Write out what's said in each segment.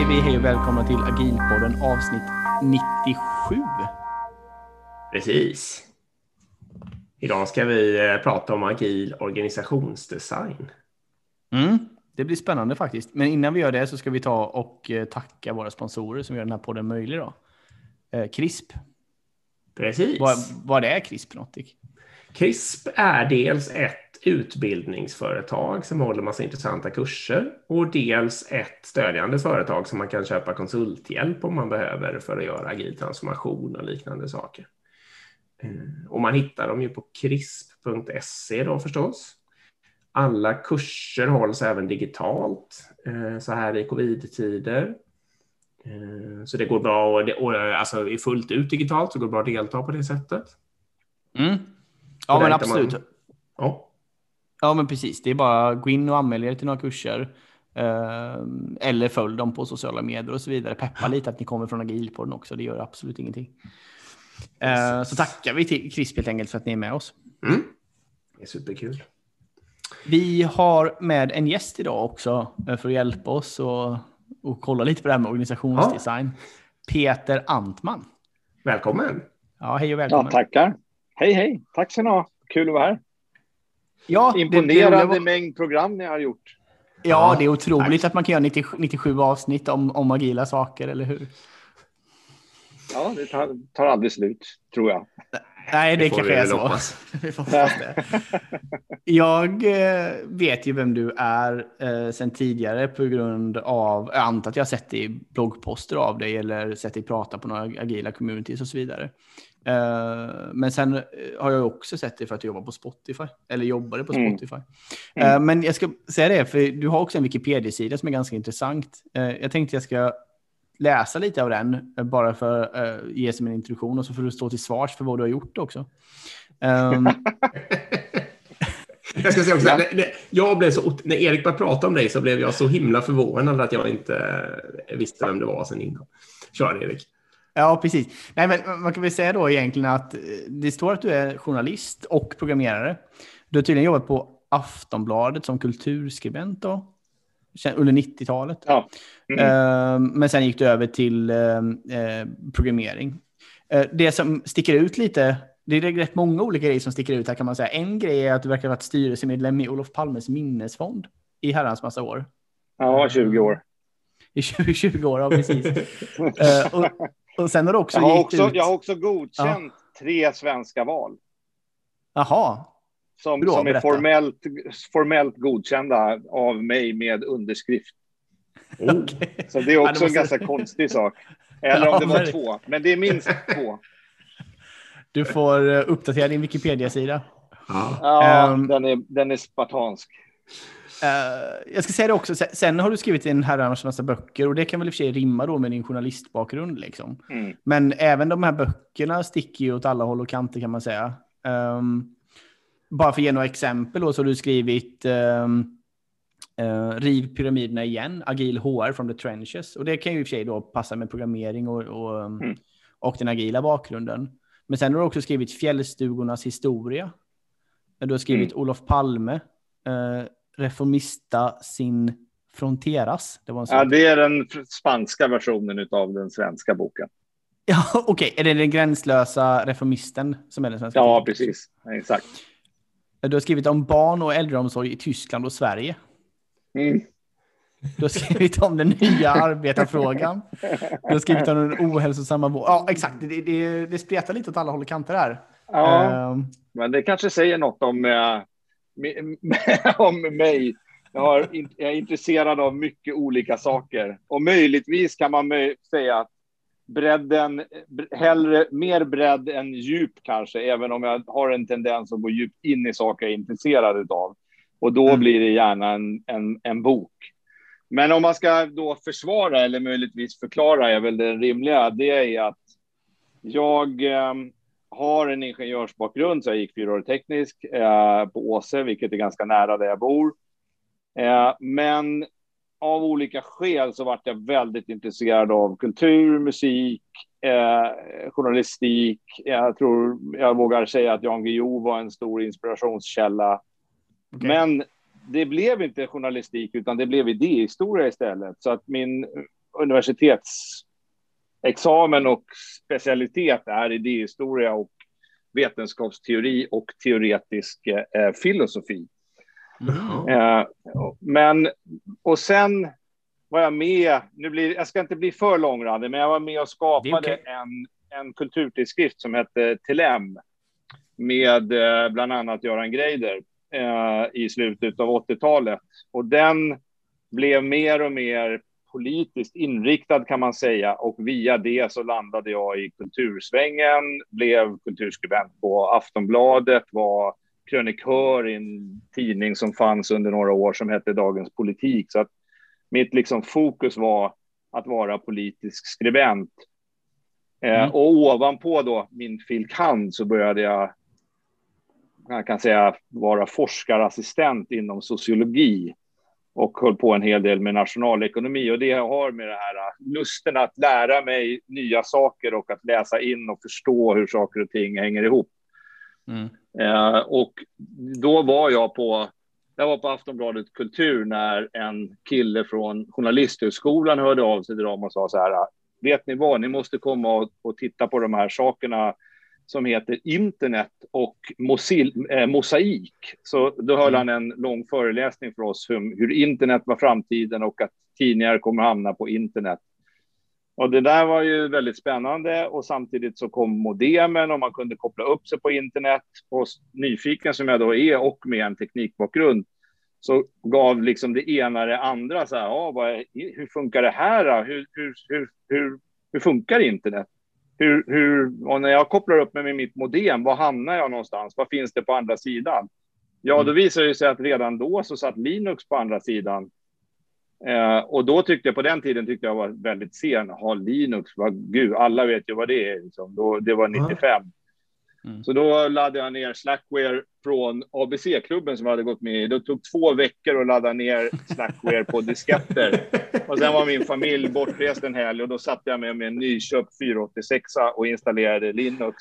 Säger vi hej och välkomna till Agilpodden avsnitt 97. Precis. Idag ska vi eh, prata om agil organisationsdesign. Mm, det blir spännande faktiskt. Men innan vi gör det så ska vi ta och eh, tacka våra sponsorer som gör den här podden möjlig. Då. Eh, CRISP. Precis. Vad, vad är CRISP Nottik? CRISP är dels ett utbildningsföretag som håller massa intressanta kurser och dels ett stödjande företag som man kan köpa konsulthjälp om man behöver för att göra agil transformation och liknande saker. Eh, och man hittar dem ju på crisp.se då förstås. Alla kurser hålls även digitalt eh, så här i covid-tider. Eh, så det går bra och, det, och alltså är fullt ut digitalt så går det bra att delta på det sättet. Mm. Ja, men absolut. Man, ja. Ja, men precis. Det är bara att gå in och anmäla er till några kurser. eller följ dem på sociala medier och så vidare. Peppa lite att ni kommer från Agilpodden också. Det gör absolut ingenting. Uh, så tackar vi till CRISP helt enkelt för att ni är med oss. Mm. Det är superkul. Vi har med en gäst idag också eh, för att hjälpa oss och, och kolla lite på det här med organisationsdesign. Ja. Peter Antman. Välkommen. Ja, hej och välkommen. Ja, tackar. Hej, hej. Tack så ni ha. Kul att vara här. Ja, Imponerande det, det, mängd program ni har gjort. Ja, det är otroligt Tack. att man kan göra 90, 97 avsnitt om, om agila saker, eller hur? Ja, det tar, tar aldrig slut, tror jag. Nej, det, det kanske är så. vi får det. Jag eh, vet ju vem du är eh, sedan tidigare på grund av, jag antar att jag har sett dig i bloggposter av dig eller sett dig prata på några agila communities och så vidare. Eh, men sen eh, har jag också sett dig för att du jobbar på Spotify, eller jobbade på mm. Spotify. Mm. Mm. Men jag ska säga det, för du har också en Wikipedia-sida som är ganska intressant. Jag tänkte jag ska läsa lite av den, bara för att ge som en introduktion och så får du stå till svars för vad du har gjort också. Um... jag ska säga också, när, jag blev så, när Erik började prata om dig så blev jag så himla förvånad att jag inte visste vem det var sen innan. Kör Erik. Ja, precis. Nej, men man kan väl säga då egentligen att det står att du är journalist och programmerare. Du har tydligen jobbat på Aftonbladet som kulturskribent då under 90-talet. Ja. Mm. Uh, men sen gick du över till uh, programmering. Uh, det som sticker ut lite, det är rätt många olika grejer som sticker ut här kan man säga. En grej är att du verkar ha varit styrelsemedlem i Olof Palmes minnesfond i herrans massa år. Ja, 20 år. I 20, 20 år, ja precis. och, och sen har du också jag har också, ut... jag har också godkänt ja. tre svenska val. Jaha, som, som är formellt, formellt godkända av mig med underskrift. Okay. Så det är också ja, det en ganska konstig sak. Eller om ja, det var men... två, men det är minst två. Du får eh, uppdatera din Wikipedia-sida. Ja, um, den, är, den är spartansk. Uh, jag ska säga det också, sen har du skrivit en herrans massa böcker och det kan väl i och för sig rimma då med din journalistbakgrund. Liksom. Mm. Men även de här böckerna sticker ju åt alla håll och kanter kan man säga. Um, bara för att ge några exempel då, så har du skrivit um, uh, Riv pyramiderna igen, agil HR from the trenches. Och det kan ju i och för sig då passa med programmering och, och, um, mm. och den agila bakgrunden. Men sen har du också skrivit Fjällstugornas historia. Du har skrivit mm. Olof Palme, uh, Reformista sin fronteras. Det, var en ja, det är den spanska versionen av den svenska boken. Ja, Okej, okay. är det den gränslösa reformisten som är den svenska? Ja, precis. Exakt. Du har skrivit om barn och äldreomsorg i Tyskland och Sverige. Mm. Du har skrivit om den nya arbetarfrågan. Du har skrivit om den ohälsosamma vården. Ja, exakt. Det, det, det spretar lite åt alla håll och kanter här. Ja, um, men det kanske säger något om, äh, om mig. Jag, har, jag är intresserad av mycket olika saker. Och möjligtvis kan man säga att bredden, hellre mer bredd än djup kanske, även om jag har en tendens att gå djupt in i saker jag är intresserad av. Och då mm. blir det gärna en, en, en bok. Men om man ska då försvara eller möjligtvis förklara är väl det rimliga. Det är att jag eh, har en ingenjörsbakgrund, så jag gick fyra år teknisk eh, på Åse, vilket är ganska nära där jag bor. Eh, men av olika skäl så vart jag väldigt intresserad av kultur, musik, eh, journalistik. Jag tror jag vågar säga att Jan Guillou var en stor inspirationskälla. Okay. Men det blev inte journalistik utan det blev idéhistoria istället. Så att min universitetsexamen och specialitet är idéhistoria och vetenskapsteori och teoretisk eh, filosofi. Mm. Eh, men, och sen var jag med, nu blir, jag ska inte bli för långrandig, men jag var med och skapade okay. en, en kulturtidskrift som hette Telem med eh, bland annat Göran Greider eh, i slutet av 80-talet. Och den blev mer och mer politiskt inriktad kan man säga och via det så landade jag i kultursvängen, blev kulturskribent på Aftonbladet, var krönikör i en tidning som fanns under några år som hette Dagens Politik. Så att mitt liksom fokus var att vara politisk skribent. Eh, mm. och ovanpå då min filkand så började jag, jag kan säga, vara forskarassistent inom sociologi och höll på en hel del med nationalekonomi. Och det har med det här äh, lusten att lära mig nya saker och att läsa in och förstå hur saker och ting hänger ihop. Mm. Eh, och då var jag på, jag var på Aftonbladet Kultur när en kille från Journalisthögskolan hörde av sig till dem och sa så här, vet ni vad, ni måste komma och, och titta på de här sakerna som heter Internet och eh, mosaik. Så då höll mm. han en lång föreläsning för oss om hur internet var framtiden och att tidningar kommer hamna på internet. Och det där var ju väldigt spännande och samtidigt så kom modemen och man kunde koppla upp sig på internet. Och nyfiken som jag då är och med en teknikbakgrund så gav liksom det ena det andra. Så här, ja, vad, hur funkar det här? Hur, hur, hur, hur, hur funkar internet? Hur, hur, och när jag kopplar upp mig med mitt modem, var hamnar jag någonstans? Vad finns det på andra sidan? Ja, då mm. visar det sig att redan då så satt Linux på andra sidan. Eh, och då tyckte jag på den tiden tyckte jag var väldigt sen. Ha Linux, vad, gud, alla vet ju vad det är. Liksom. Då, det var 95. Mm. Så då laddade jag ner Slackware från ABC-klubben som jag hade gått med i. Det tog två veckor att ladda ner Slackware på disketter. Och sen var min familj bortrest en helg och då satte jag mig med en nyköpt 486 och installerade Linux.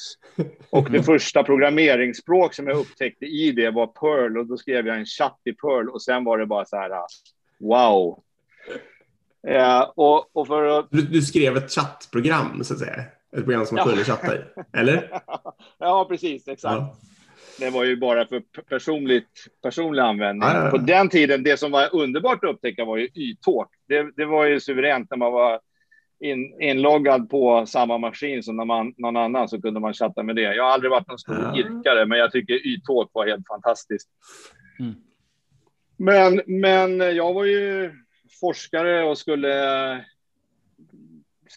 Och det första programmeringsspråk som jag upptäckte i det var Perl och då skrev jag en chatt i Perl och sen var det bara så här wow. Eh, och, och för att... du, du skrev ett chattprogram så att säga? Ett program som man kunde chatta i, eller? ja, precis, exakt. Ja. Det var ju bara för personligt, personlig användning. Ja, ja, På den tiden, det som var underbart att upptäcka var ju Y-talk. Det, det var ju suveränt när man var in, inloggad på samma maskin som när man, någon annan så kunde man chatta med det. Jag har aldrig varit någon stor ja. irkare, men jag tycker Y-talk var helt fantastiskt. Mm. Men, men jag var ju forskare och skulle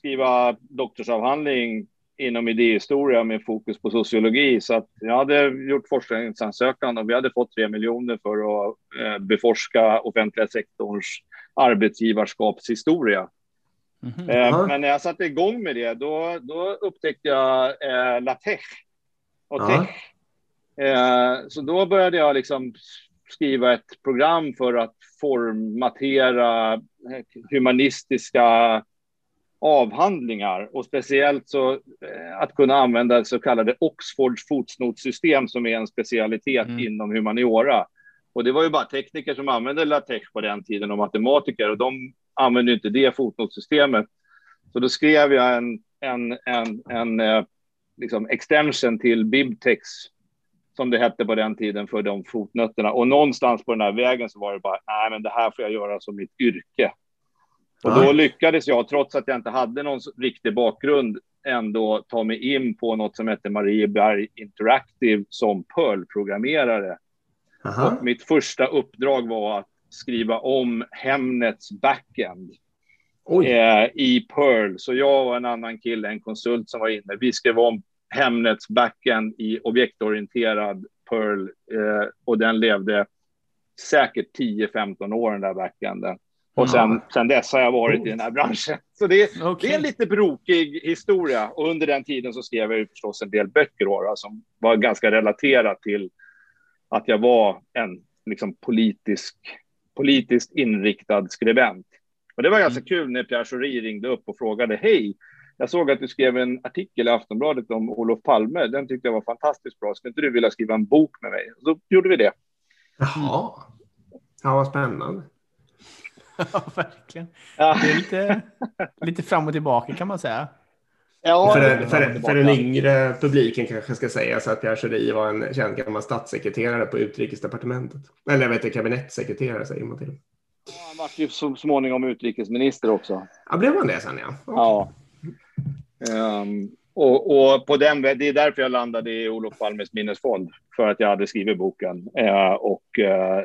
skriva doktorsavhandling inom idéhistoria med fokus på sociologi. Så att jag hade gjort forskningsansökan och vi hade fått tre miljoner för att eh, beforska offentliga sektorns arbetsgivarskapshistoria. Mm -hmm. Men när jag satte igång med det, då, då upptäckte jag eh, LaTeX och ja. Eh, så då började jag liksom skriva ett program för att formatera humanistiska avhandlingar och speciellt så eh, att kunna använda så kallade Oxfords fotnotsystem som är en specialitet mm. inom humaniora. Och det var ju bara tekniker som använde LaTeX på den tiden och matematiker och de använde inte det fotnotsystemet. Så då skrev jag en, en, en, en eh, liksom extension till Bibtex som det hette på den tiden för de fotnötterna. Och någonstans på den här vägen så var det bara, nej men det här får jag göra som mitt yrke. Och då lyckades jag, trots att jag inte hade någon riktig bakgrund, ändå ta mig in på något som heter Marieberg Interactive som Perl-programmerare. Och mitt första uppdrag var att skriva om Hemnets backend eh, i Perl. Så jag och en annan kille, en konsult som var inne, vi skrev om Hemnets backend i objektorienterad Perl eh, och den levde säkert 10-15 år den där backenden. Och sen, sen dess har jag varit i den här branschen. Så det, okay. det är en lite brokig historia. Och under den tiden så skrev jag ju förstås en del böcker då, som var ganska relaterat till att jag var en liksom, politisk, politiskt inriktad skribent. Och det var ganska mm. kul när Pierre Schori ringde upp och frågade hej, jag såg att du skrev en artikel i Aftonbladet om Olof Palme. Den tyckte jag var fantastiskt bra. Skulle inte du vilja skriva en bok med mig? Då gjorde vi det. Jaha. Ja, vad spännande. ja, verkligen. Det är lite, lite fram och tillbaka kan man säga. Ja, för, för, för den yngre publiken kanske ska sägas att Pierre Schori var en känd gammal statssekreterare på utrikesdepartementet. Eller jag vet inte, kabinettssekreterare säger man till. Ja, han var ju så småningom utrikesminister också. Ja, blev han det sen ja? Okay. Ja. Um, och, och, på den, det är därför jag landade i Olof Palmes minnesfond. För att jag hade skrivit boken. Uh, och uh,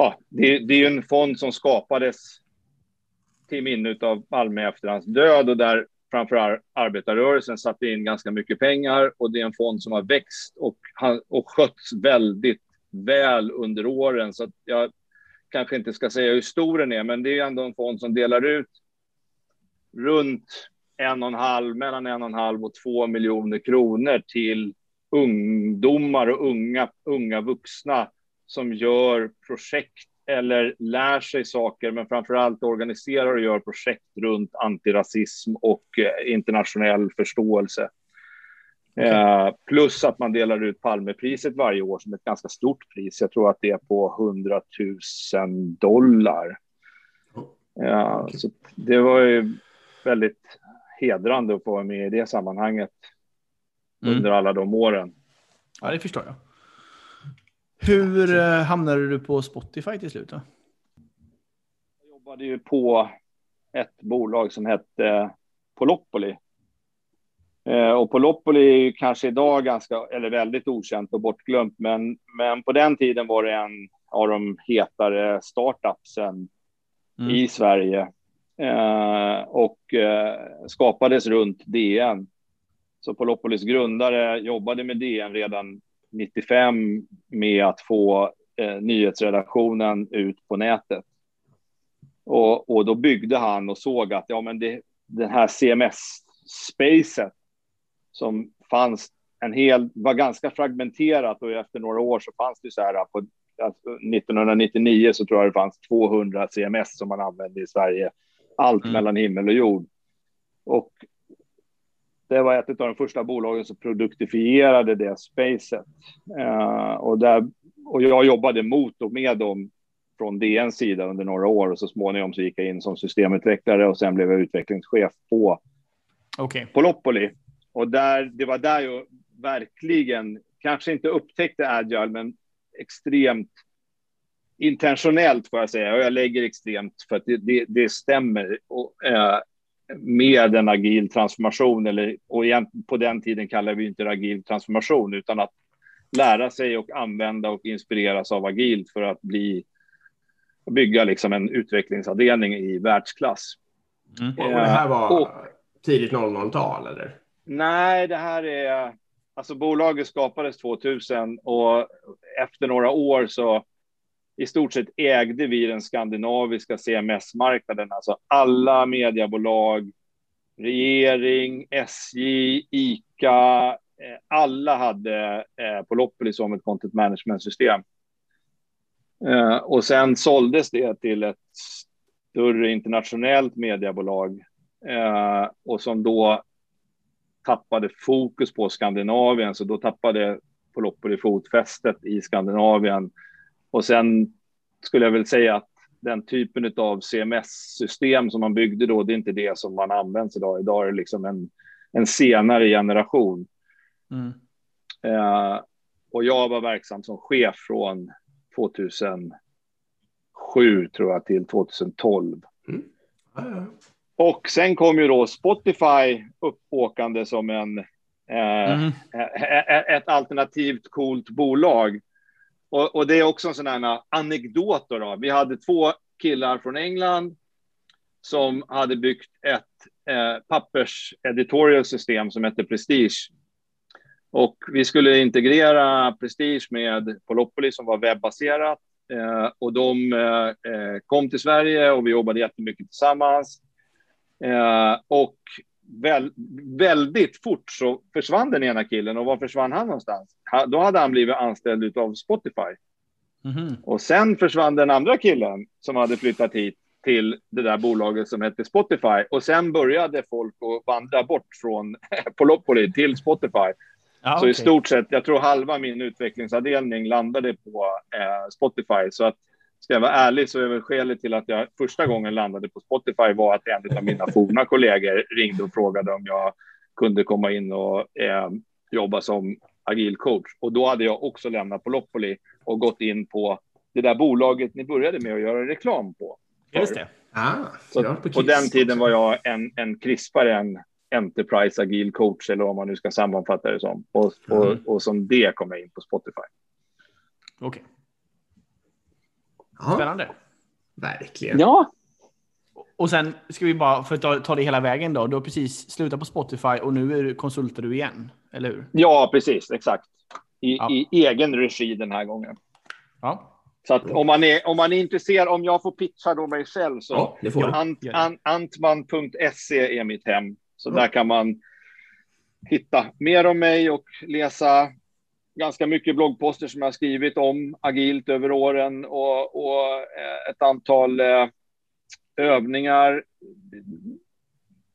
ja, det, det är en fond som skapades till minne av Palme efter hans död och där framför arbetarrörelsen satte in ganska mycket pengar och det är en fond som har växt och, och skötts väldigt väl under åren. Så jag kanske inte ska säga hur stor den är, men det är ändå en fond som delar ut runt en och en halv, mellan en och en halv och två miljoner kronor till ungdomar och unga, unga vuxna som gör projekt eller lär sig saker, men framför allt organiserar och gör projekt runt antirasism och eh, internationell förståelse. Okay. Eh, plus att man delar ut Palmepriset varje år som ett ganska stort pris. Jag tror att det är på 100 000 dollar. Ja, okay. så det var ju väldigt hedrande att få vara med i det sammanhanget mm. under alla de åren. Ja, det förstår jag. Hur eh, hamnade du på Spotify till slut? Då? Jag jobbade ju på ett bolag som hette Polopoli. Eh, och Polopoli är ju kanske idag ganska, eller väldigt okänt och bortglömt, men, men på den tiden var det en av de hetare startupsen mm. i Sverige eh, och eh, skapades runt DN. Så Polopolis grundare jobbade med DN redan 95 med att få eh, nyhetsredaktionen ut på nätet. Och, och då byggde han och såg att ja, men det, den här CMS-spacet som fanns en hel, var ganska fragmenterat och efter några år så fanns det så här på 1999 så tror jag det fanns 200 CMS som man använde i Sverige. Allt mm. mellan himmel och jord. Och det var ett av de första bolagen som produktifierade det spacet. Uh, och, där, och jag jobbade mot och med dem från DNs sida under några år och så småningom så gick jag in som systemutvecklare och sen blev jag utvecklingschef på okay. Polopoli. Och där, det var där jag verkligen, kanske inte upptäckte agile, men extremt intentionellt får jag säga, och jag lägger extremt för att det, det, det stämmer. Och, eh, med en agil transformation, eller, och igen, på den tiden kallade vi inte det agil transformation, utan att lära sig och använda och inspireras av agilt för att bli bygga liksom en utvecklingsavdelning i världsklass. Mm. Och det här var och, tidigt 00-tal eller? Nej, det här är alltså bolaget skapades 2000 och efter några år så i stort sett ägde vi den skandinaviska CMS-marknaden, alltså alla mediebolag, regering, SJ, ICA, eh, alla hade eh, Polopoli som ett content management-system. Eh, och sen såldes det till ett större internationellt mediebolag och som då tappade fokus på Skandinavien, så då tappade Polopoli fotfästet i Skandinavien och sen skulle jag väl säga att den typen av CMS-system som man byggde då, det är inte det som man använder idag. Idag är det liksom en, en senare generation. Mm. Eh, och jag var verksam som chef från 2007 tror jag till 2012. Mm. Mm. Och sen kom ju då Spotify uppåkande som en eh, mm. ett alternativt coolt bolag och, och, det är också en sån här anekdot. Då, Vi hade två killar från England som hade byggt ett eh, pappers editorial system som hette Prestige. Och vi skulle integrera Prestige med Polopoli som var webbaserat. Eh, och de eh, eh kom till Sverige och vi jobbade jättemycket tillsammans. Eh, och väl, väldigt fort så försvann den ena killen och var försvann han någonstans? då hade han blivit anställd av Spotify. Mm. Och sen försvann den andra killen som hade flyttat hit till det där bolaget som hette Spotify. Och sen började folk att vandra bort från Polopoli till Spotify. Ja, så okay. i stort sett, jag tror halva min utvecklingsavdelning landade på eh, Spotify. Så att ska jag vara ärlig så är väl skälet till att jag första gången landade på Spotify var att en av mina forna kollegor ringde och frågade om jag kunde komma in och eh, jobba som agil coach. Och då hade jag också lämnat på Loppoli och gått in på det där bolaget ni började med att göra reklam på. Just det. Ah, så på, på den tiden var jag en, en krispare än Enterprise agil coach eller vad man nu ska sammanfatta det som. Och, mm. och, och som det kom jag in på Spotify. Okej. Okay. Spännande. Verkligen. Ja. Och sen ska vi bara, för att ta, ta det hela vägen då, du har precis slutat på Spotify och nu är du, konsultar du igen, eller hur? Ja, precis, exakt. I, ja. i egen regi den här gången. Ja. Så att om man, är, om man är intresserad, om jag får pitcha då mig själv så ja, ant, ant, antman.se är mitt hem. Så mm. där kan man hitta mer om mig och läsa ganska mycket bloggposter som jag skrivit om agilt över åren och, och eh, ett antal eh, övningar.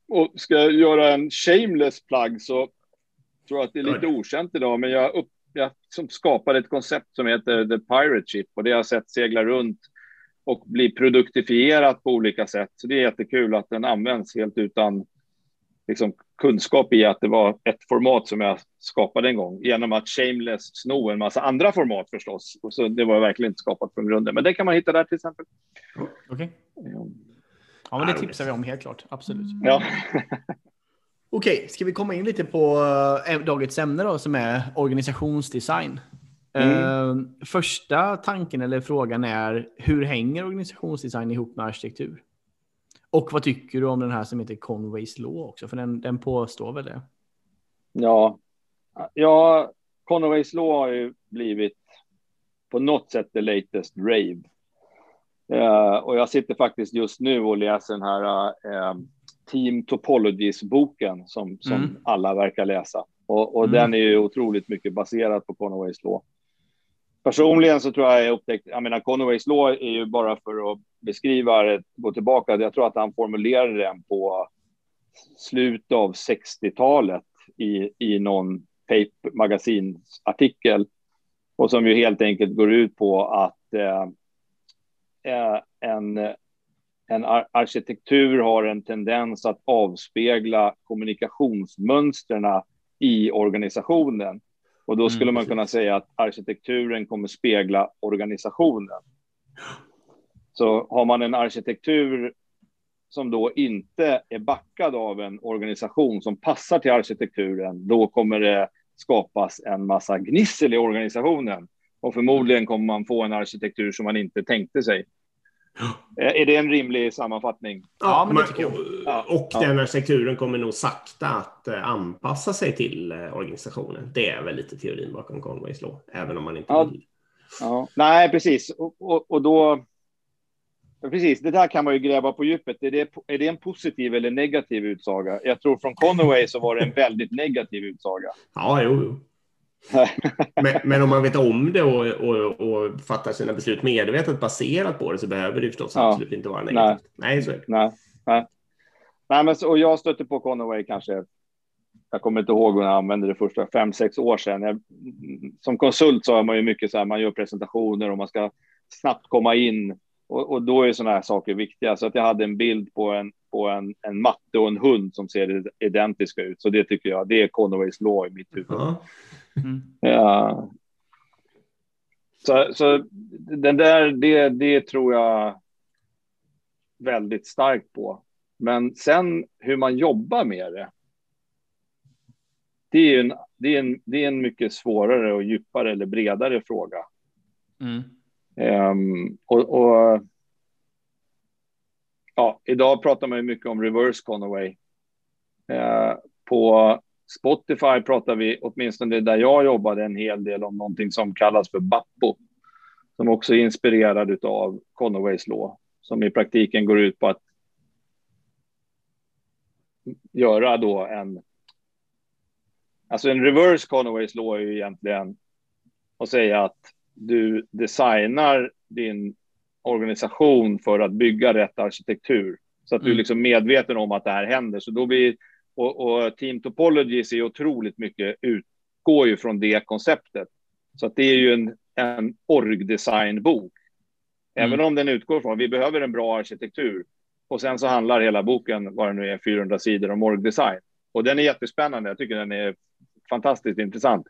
Och ska jag göra en shameless plug så tror jag att det är lite okänt idag, men jag, upp, jag som skapade ett koncept som heter The Pirate Ship och det har jag sett segla runt och bli produktifierat på olika sätt. Så det är jättekul att den används helt utan liksom, kunskap i att det var ett format som jag skapade en gång genom att shameless sno en massa andra format förstås. Så det var verkligen inte skapat från grunden, men det kan man hitta där till exempel. Okej. Okay. Ja, men det tipsar vi om helt klart. Absolut. Ja. Okej, okay, ska vi komma in lite på äh, dagens ämne då som är organisationsdesign. Mm. Uh, första tanken eller frågan är hur hänger organisationsdesign ihop med arkitektur? Och vad tycker du om den här som heter Conways Law också? För den, den påstår väl det? Ja, ja Conways Law har ju blivit på något sätt the latest rave. Uh, och jag sitter faktiskt just nu och läser den här uh, Team Topologies-boken som, som mm. alla verkar läsa. Och, och mm. den är ju otroligt mycket baserad på Conways Law. Personligen så tror jag jag upptäckte, jag menar Conways Law är ju bara för att beskriva det, gå tillbaka, jag tror att han formulerade den på slutet av 60-talet i, i någon paper magasinsartikel och som ju helt enkelt går ut på att eh, eh en, en arkitektur har en tendens att avspegla kommunikationsmönstren i organisationen. Och då skulle mm, man kunna säga att arkitekturen kommer spegla organisationen. Så har man en arkitektur som då inte är backad av en organisation som passar till arkitekturen, då kommer det skapas en massa gnissel i organisationen. Och förmodligen kommer man få en arkitektur som man inte tänkte sig. Är det en rimlig sammanfattning? Ja, men det tycker jag. Och, och den arkitekturen kommer nog sakta att eh, anpassa sig till eh, organisationen. Det är väl lite teorin bakom Conways Law, även om man inte ja. vill. Ja. Nej, precis. Och, och, och då... Precis, det där kan man ju gräva på djupet. Är det, är det en positiv eller negativ utsaga? Jag tror från Conway så var det en väldigt negativ utsaga. Ja, jo, jo men, men, om man vet om det och, och, och, fattar sina beslut medvetet baserat på det så behöver det förstås ja. absolut inte vara negativt. Nej, nej så är det. Nej, nej. nej men, och jag stötte på Conaway kanske, jag kommer inte ihåg när jag använde det första, fem, sex år sedan. Jag, som konsult så har man ju mycket så här, man gör presentationer och man ska snabbt komma in och, och då är sådana här saker viktiga. Så att jag hade en bild på en, på en, en matte och en hund som ser identiska ut. Så det tycker jag, det är Conaways law i mitt huvud. Mm. Ja. Så, så den där, det, det tror jag väldigt starkt på. Men sen hur man jobbar med det. Det är en, det är en, det är en mycket svårare och djupare eller bredare fråga. Mm. Um, och, och, ja, idag pratar man ju mycket om reverse Conaway. Eh, på Spotify pratar vi, åtminstone där jag jobbade, en hel del om någonting som kallas för Bappo. Som också är inspirerad av Conoways Law. Som i praktiken går ut på att göra då en... Alltså en reverse Conoways Law är ju egentligen att säga att du designar din organisation för att bygga rätt arkitektur. Så att mm. du är liksom medveten om att det här händer. Så då blir och, och Team Topologies är otroligt mycket ut, utgår ju från det konceptet. Så att det är ju en, en orgdesignbok. Även mm. om den utgår från vi behöver en bra arkitektur. Och sen så handlar hela boken, vad det nu är, 400 sidor om orgdesign. Och den är jättespännande. Jag tycker den är fantastiskt intressant.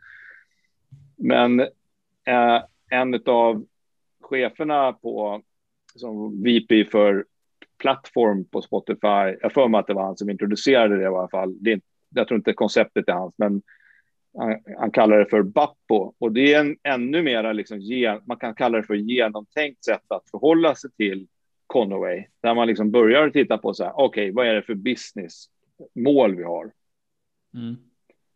Men eh, en av cheferna på som VP för plattform på Spotify. Jag för mig att det var han som introducerade det i alla fall. Det är, jag tror inte konceptet är hans, men han, han kallar det för Bappo och det är en ännu mera liksom, man kan kalla det för genomtänkt sätt att förhålla sig till Conaway, där man liksom börjar titta på så här, okej, okay, vad är det för businessmål vi har? Mm.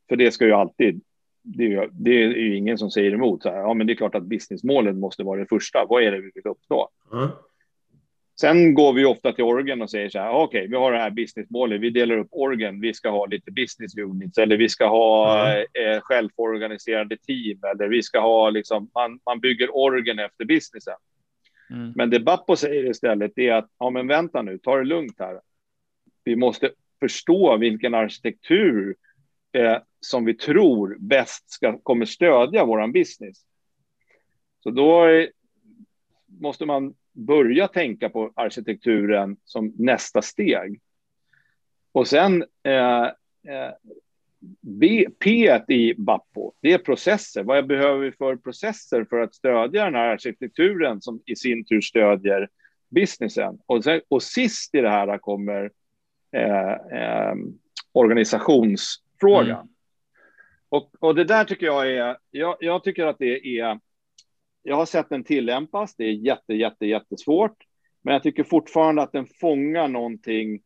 För det ska ju alltid, det är ju, det är ju ingen som säger emot, så här, ja men det är klart att businessmålen måste vara det första, vad är det vi vill uppnå? Mm. Sen går vi ofta till orgen och säger så här, okej, okay, vi har det här businessmålet, vi delar upp orgen, vi ska ha lite business units eller vi ska ha mm. eh, självorganiserade team eller vi ska ha liksom, man, man bygger orgen efter businessen. Mm. Men det Bappo säger istället är att, ja men vänta nu, ta det lugnt här. Vi måste förstå vilken arkitektur eh, som vi tror bäst ska, kommer stödja vår business. Så då är, måste man börja tänka på arkitekturen som nästa steg. Och sen eh, eh, B, P i Bappo, det är processer. Vad behöver vi för processer för att stödja den här arkitekturen som i sin tur stödjer businessen? Och, sen, och sist i det här kommer eh, eh, organisationsfrågan. Mm. Och, och det där tycker jag är, jag, jag tycker att det är jag har sett den tillämpas. Det är jätte, jätte, jättesvårt, men jag tycker fortfarande att den fångar någonting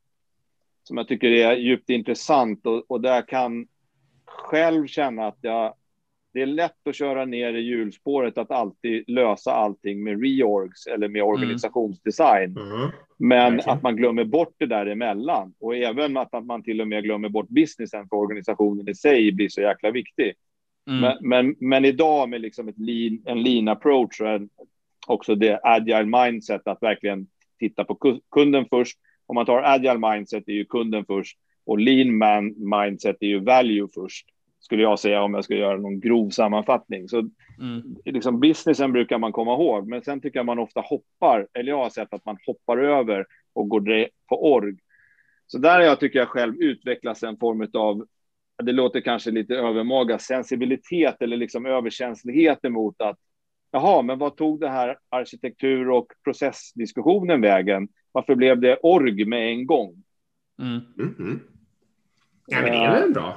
som jag tycker är djupt intressant och, och där jag kan själv känna att jag, det är lätt att köra ner i hjulspåret att alltid lösa allting med reorgs eller med mm. organisationsdesign. Mm. Mm. Men okay. att man glömmer bort det däremellan och även att, att man till och med glömmer bort businessen för organisationen i sig blir så jäkla viktig. Mm. Men, men, men, idag med liksom ett lean, en lean approach och en, också det agile mindset att verkligen titta på kunden först. Om man tar agile mindset är ju kunden först och lean man mindset är ju value först. Skulle jag säga om jag ska göra någon grov sammanfattning. Så mm. liksom businessen brukar man komma ihåg, men sen tycker jag man ofta hoppar, eller jag har sett att man hoppar över och går på org. Så där har jag tycker jag själv utvecklas en form av det låter kanske lite övermaga, sensibilitet eller liksom överkänslighet emot att jaha, men vad tog det här arkitektur och processdiskussionen vägen? Varför blev det org med en gång? Mm. Mm -hmm. Ja, men det är väl bra.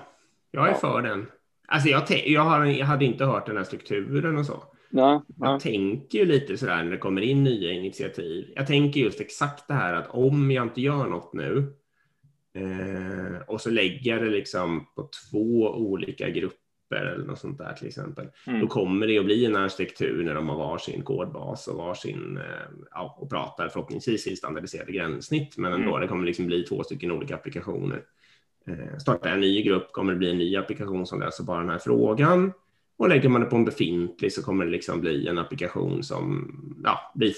Jag är ja. för den. Alltså jag, jag, har, jag hade inte hört den här strukturen och så. Ja, jag ja. tänker ju lite sådär när det kommer in nya initiativ. Jag tänker just exakt det här att om jag inte gör något nu Eh, och så lägger jag det liksom på två olika grupper eller något sånt där till exempel. Mm. Då kommer det att bli en arkitektur när de har varsin kodbas och varsin, eh, ja, och pratar förhoppningsvis i standardiserade gränssnitt, men ändå, mm. det kommer liksom bli två stycken olika applikationer. Eh, startar jag en ny grupp kommer det bli en ny applikation som löser bara den här frågan. Och lägger man det på en befintlig så kommer det liksom bli en applikation som ja, blir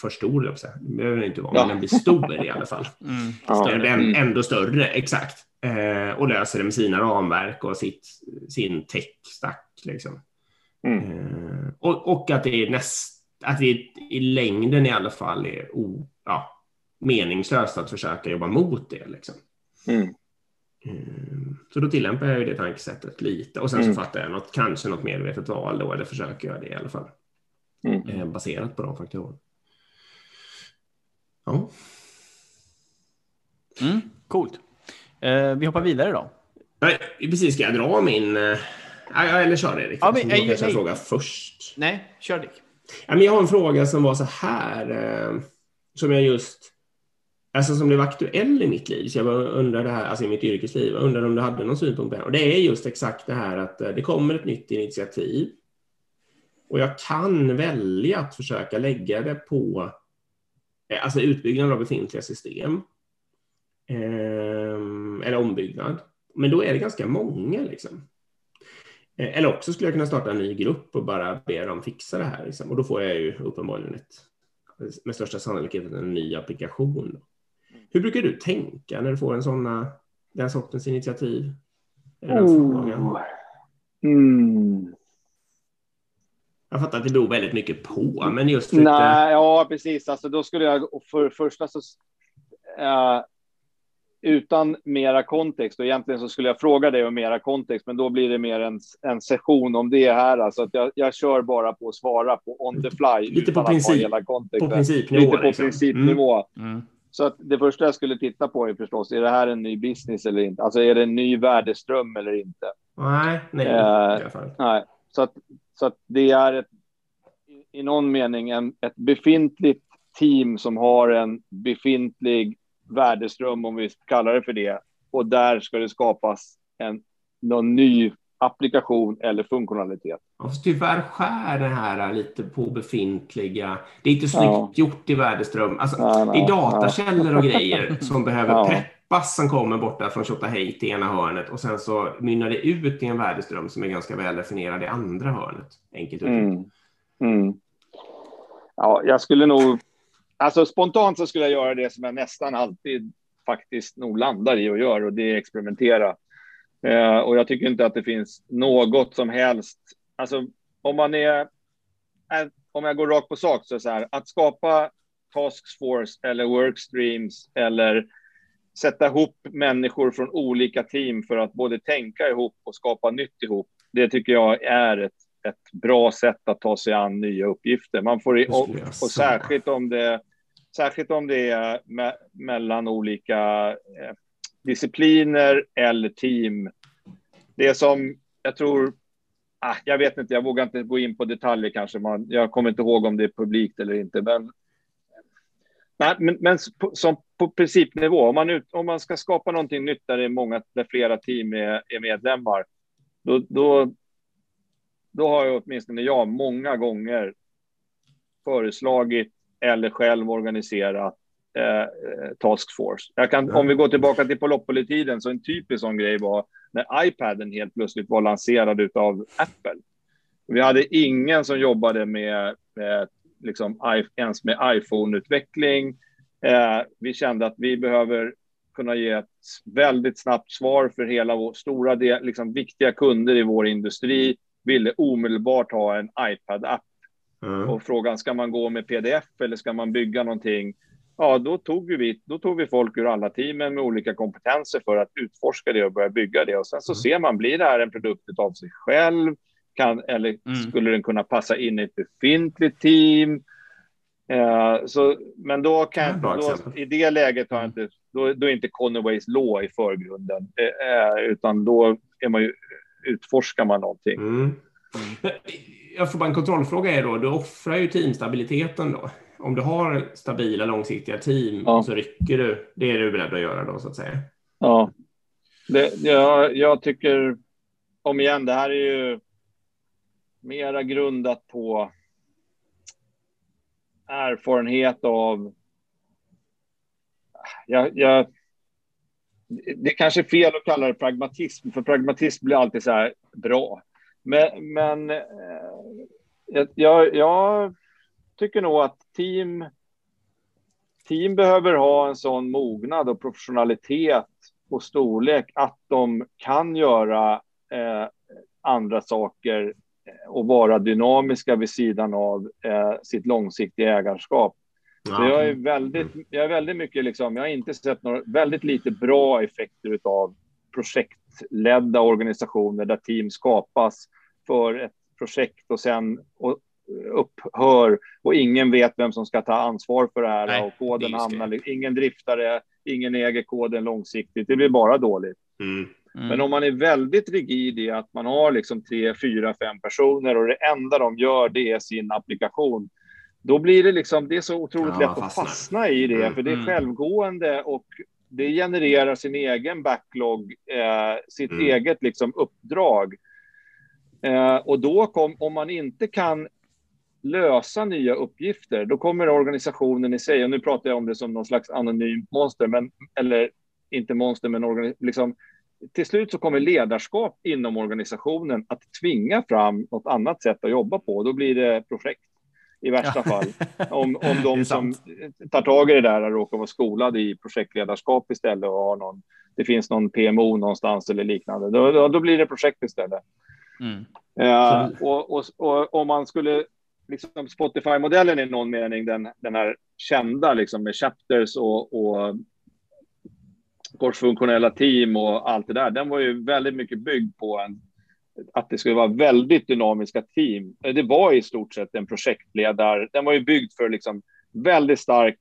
för stor, det behöver det inte vara, ja. men den blir stor i alla fall. Mm. Större, mm. Ändå större, exakt. Eh, och löser det med sina ramverk och sitt, sin tech-stack. Liksom. Mm. Eh, och, och, att det är näst, att det i längden i alla fall är o, ja, meningslöst att försöka jobba mot det. Liksom. Mm. Eh, så då tillämpar jag det tankesättet lite och sen så mm. fattar jag något, kanske något medvetet val då, eller försöker göra det i alla fall. Mm. Eh, baserat på de faktorerna. Ja. Mm, coolt. Eh, vi hoppar vidare då. Nej, precis. Ska jag dra min... Eh, eller kör Erik. Ja, men, jag kanske fråga först. Nej, kör Dick. Ja, men jag har en fråga som var så här. Eh, som jag just... Alltså som blev aktuell i mitt liv. Så jag undrade här, alltså i mitt yrkesliv. Jag undrade om du hade någon synpunkt på det. Och det är just exakt det här att eh, det kommer ett nytt initiativ. Och jag kan välja att försöka lägga det på eh, alltså utbyggnad av befintliga system. Ehm, eller ombyggnad. Men då är det ganska många. Liksom. Eh, eller också skulle jag kunna starta en ny grupp och bara be dem fixa det här. Liksom. Och då får jag ju uppenbarligen ett, med största sannolikhet en ny applikation. Hur brukar du tänka när du får en såna, den sortens initiativ? Oh. Mm. Jag fattar att det beror väldigt mycket på, men just lite... Nej, ja, precis. Alltså, då skulle jag för första så... Äh, utan mera kontext, och egentligen så skulle jag fråga dig om mera kontext, men då blir det mer en, en session om det här. Alltså att jag, jag kör bara på att svara på on the fly. Lite på, princip, hela på principnivå. Lite på liksom. principnivå. Mm. Mm. Så att det första jag skulle titta på är förstås, är det här en ny business eller inte? Alltså är det en ny värdeström eller inte? Nej, nej. Eh, nej. Så, att, så att det är ett, i någon mening en, ett befintligt team som har en befintlig värdeström, om vi kallar det för det. Och där ska det skapas en, någon ny applikation eller funktionalitet. Fast tyvärr skär det här lite på befintliga. Det är inte snyggt ja. gjort i värdeström. Alltså, nej, nej, I datakällor och grejer som behöver ja. peppas som kommer borta från Tjotahejt i ena hörnet och sen så mynnar det ut i en värdeström som är ganska väl definierad i andra hörnet. Enkelt uttryckt. Mm. Mm. Ja, jag skulle nog Alltså spontant så skulle jag göra det som jag nästan alltid faktiskt nog landar i och gör och det är experimentera. Eh, och jag tycker inte att det finns något som helst. Alltså om man är, är om jag går rakt på sak så är det så här att skapa task force eller workstreams eller sätta ihop människor från olika team för att både tänka ihop och skapa nytt ihop. Det tycker jag är ett ett bra sätt att ta sig an nya uppgifter. Man får, och, och särskilt om det, särskilt om det är me, mellan olika eh, discipliner eller team. Det som jag tror, ah, jag vet inte, jag vågar inte gå in på detaljer kanske. Man, jag kommer inte ihåg om det är publikt eller inte, men Nej, men, men på, som på principnivå, om man, ut, om man ska skapa någonting nytt där det är många, där flera team är, är medlemmar, då, då, då har jag åtminstone jag många gånger föreslagit eller själv organiserat eh, Task Force. Jag kan, Om vi går tillbaka till Polopoli-tiden, så en typisk sån grej var när iPaden helt plötsligt var lanserad av Apple. Vi hade ingen som jobbade med, med liksom, ens med iPhone-utveckling. Eh, vi kände att vi behöver kunna ge ett väldigt snabbt svar för hela vår stora del, liksom viktiga kunder i vår industri ville omedelbart ha en iPad-app. Mm. Och frågan, ska man gå med pdf eller ska man bygga någonting? Ja, då tog vi, då tog vi folk ur alla teamen med olika kompetenser för att utforska det och börja bygga det. Och sen så mm. ser man, blir det här en produkt av sig själv? Kan, eller mm. skulle den kunna passa in i ett befintligt team? Eh, så, men då kan då, i det läget har inte, då, då är inte Conways law i förgrunden, eh, eh, utan då är man ju utforskar man någonting. Mm. Jag får bara en kontrollfråga är då, du offrar ju teamstabiliteten då. Om du har stabila långsiktiga team ja. så rycker du. Det är du beredd att göra då så att säga. Ja, det, jag, jag tycker om igen, det här är ju mera grundat på erfarenhet av jag, jag, det är kanske är fel att kalla det pragmatism, för pragmatism blir alltid så här bra. Men, men eh, jag, jag tycker nog att team, team behöver ha en sån mognad och professionalitet och storlek att de kan göra eh, andra saker och vara dynamiska vid sidan av eh, sitt långsiktiga ägarskap. Så jag är väldigt, jag är väldigt mycket liksom, jag har inte sett några, väldigt lite bra effekter av projektledda organisationer där team skapas för ett projekt och sen och upphör och ingen vet vem som ska ta ansvar för det här Nej, och koden hamnar, ingen driftare, ingen äger koden långsiktigt, det blir bara dåligt. Mm. Mm. Men om man är väldigt rigid i att man har liksom tre, fyra, fem personer och det enda de gör det är sin applikation, då blir det liksom, det är så otroligt ja, lätt att fastna i det, mm, för det är mm. självgående och det genererar sin egen backlog, eh, sitt mm. eget liksom uppdrag. Eh, och då kom, om man inte kan lösa nya uppgifter, då kommer organisationen i sig, och nu pratar jag om det som någon slags anonymt monster, men, eller inte monster, men liksom, till slut så kommer ledarskap inom organisationen att tvinga fram något annat sätt att jobba på. Då blir det projekt i värsta fall. Om, om de som tar tag i det där råkar vara skolade i projektledarskap istället och har någon, det finns någon PMO någonstans eller liknande, då, då, då blir det projekt istället. Mm. Uh, och, och, och, om man skulle, liksom Spotify-modellen i någon mening, den, den här kända liksom med chapters och, och korsfunktionella team och allt det där, den var ju väldigt mycket byggd på en, att det skulle vara väldigt dynamiska team. Det var i stort sett en projektledare, den var ju byggd för liksom väldigt stark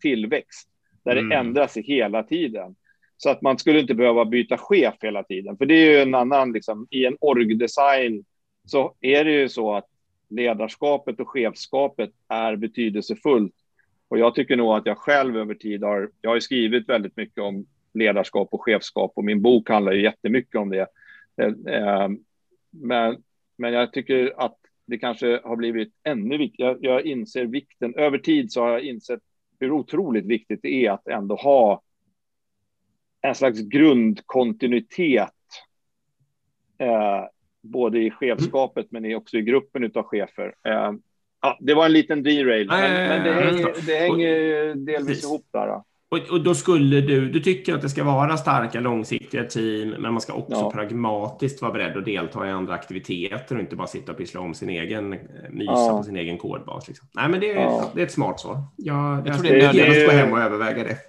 tillväxt där mm. det ändras hela tiden. Så att man skulle inte behöva byta chef hela tiden. För det är ju en annan, liksom, i en orgdesign så är det ju så att ledarskapet och chefskapet är betydelsefullt. Och jag tycker nog att jag själv över tid har, jag har skrivit väldigt mycket om ledarskap och chefskap och min bok handlar ju jättemycket om det. Eh, eh, men, men jag tycker att det kanske har blivit ännu viktigare. Jag, jag inser vikten, över tid så har jag insett hur otroligt viktigt det är att ändå ha en slags grundkontinuitet. Eh, både i chefskapet mm. men också i gruppen av chefer. Eh, ja, det var en liten derail, men, men det hänger, det hänger delvis ihop där. Då. Och, och, då skulle du, du tycker att det ska vara starka långsiktiga team, men man ska också ja. pragmatiskt vara beredd att delta i andra aktiviteter och inte bara sitta och pyssla om sin egen, eh, mysa ja. på sin egen kodbas. Liksom. Nej, men det är, ja. det är ett smart svar. Jag, jag, jag tror det är genast gå hem och överväga det.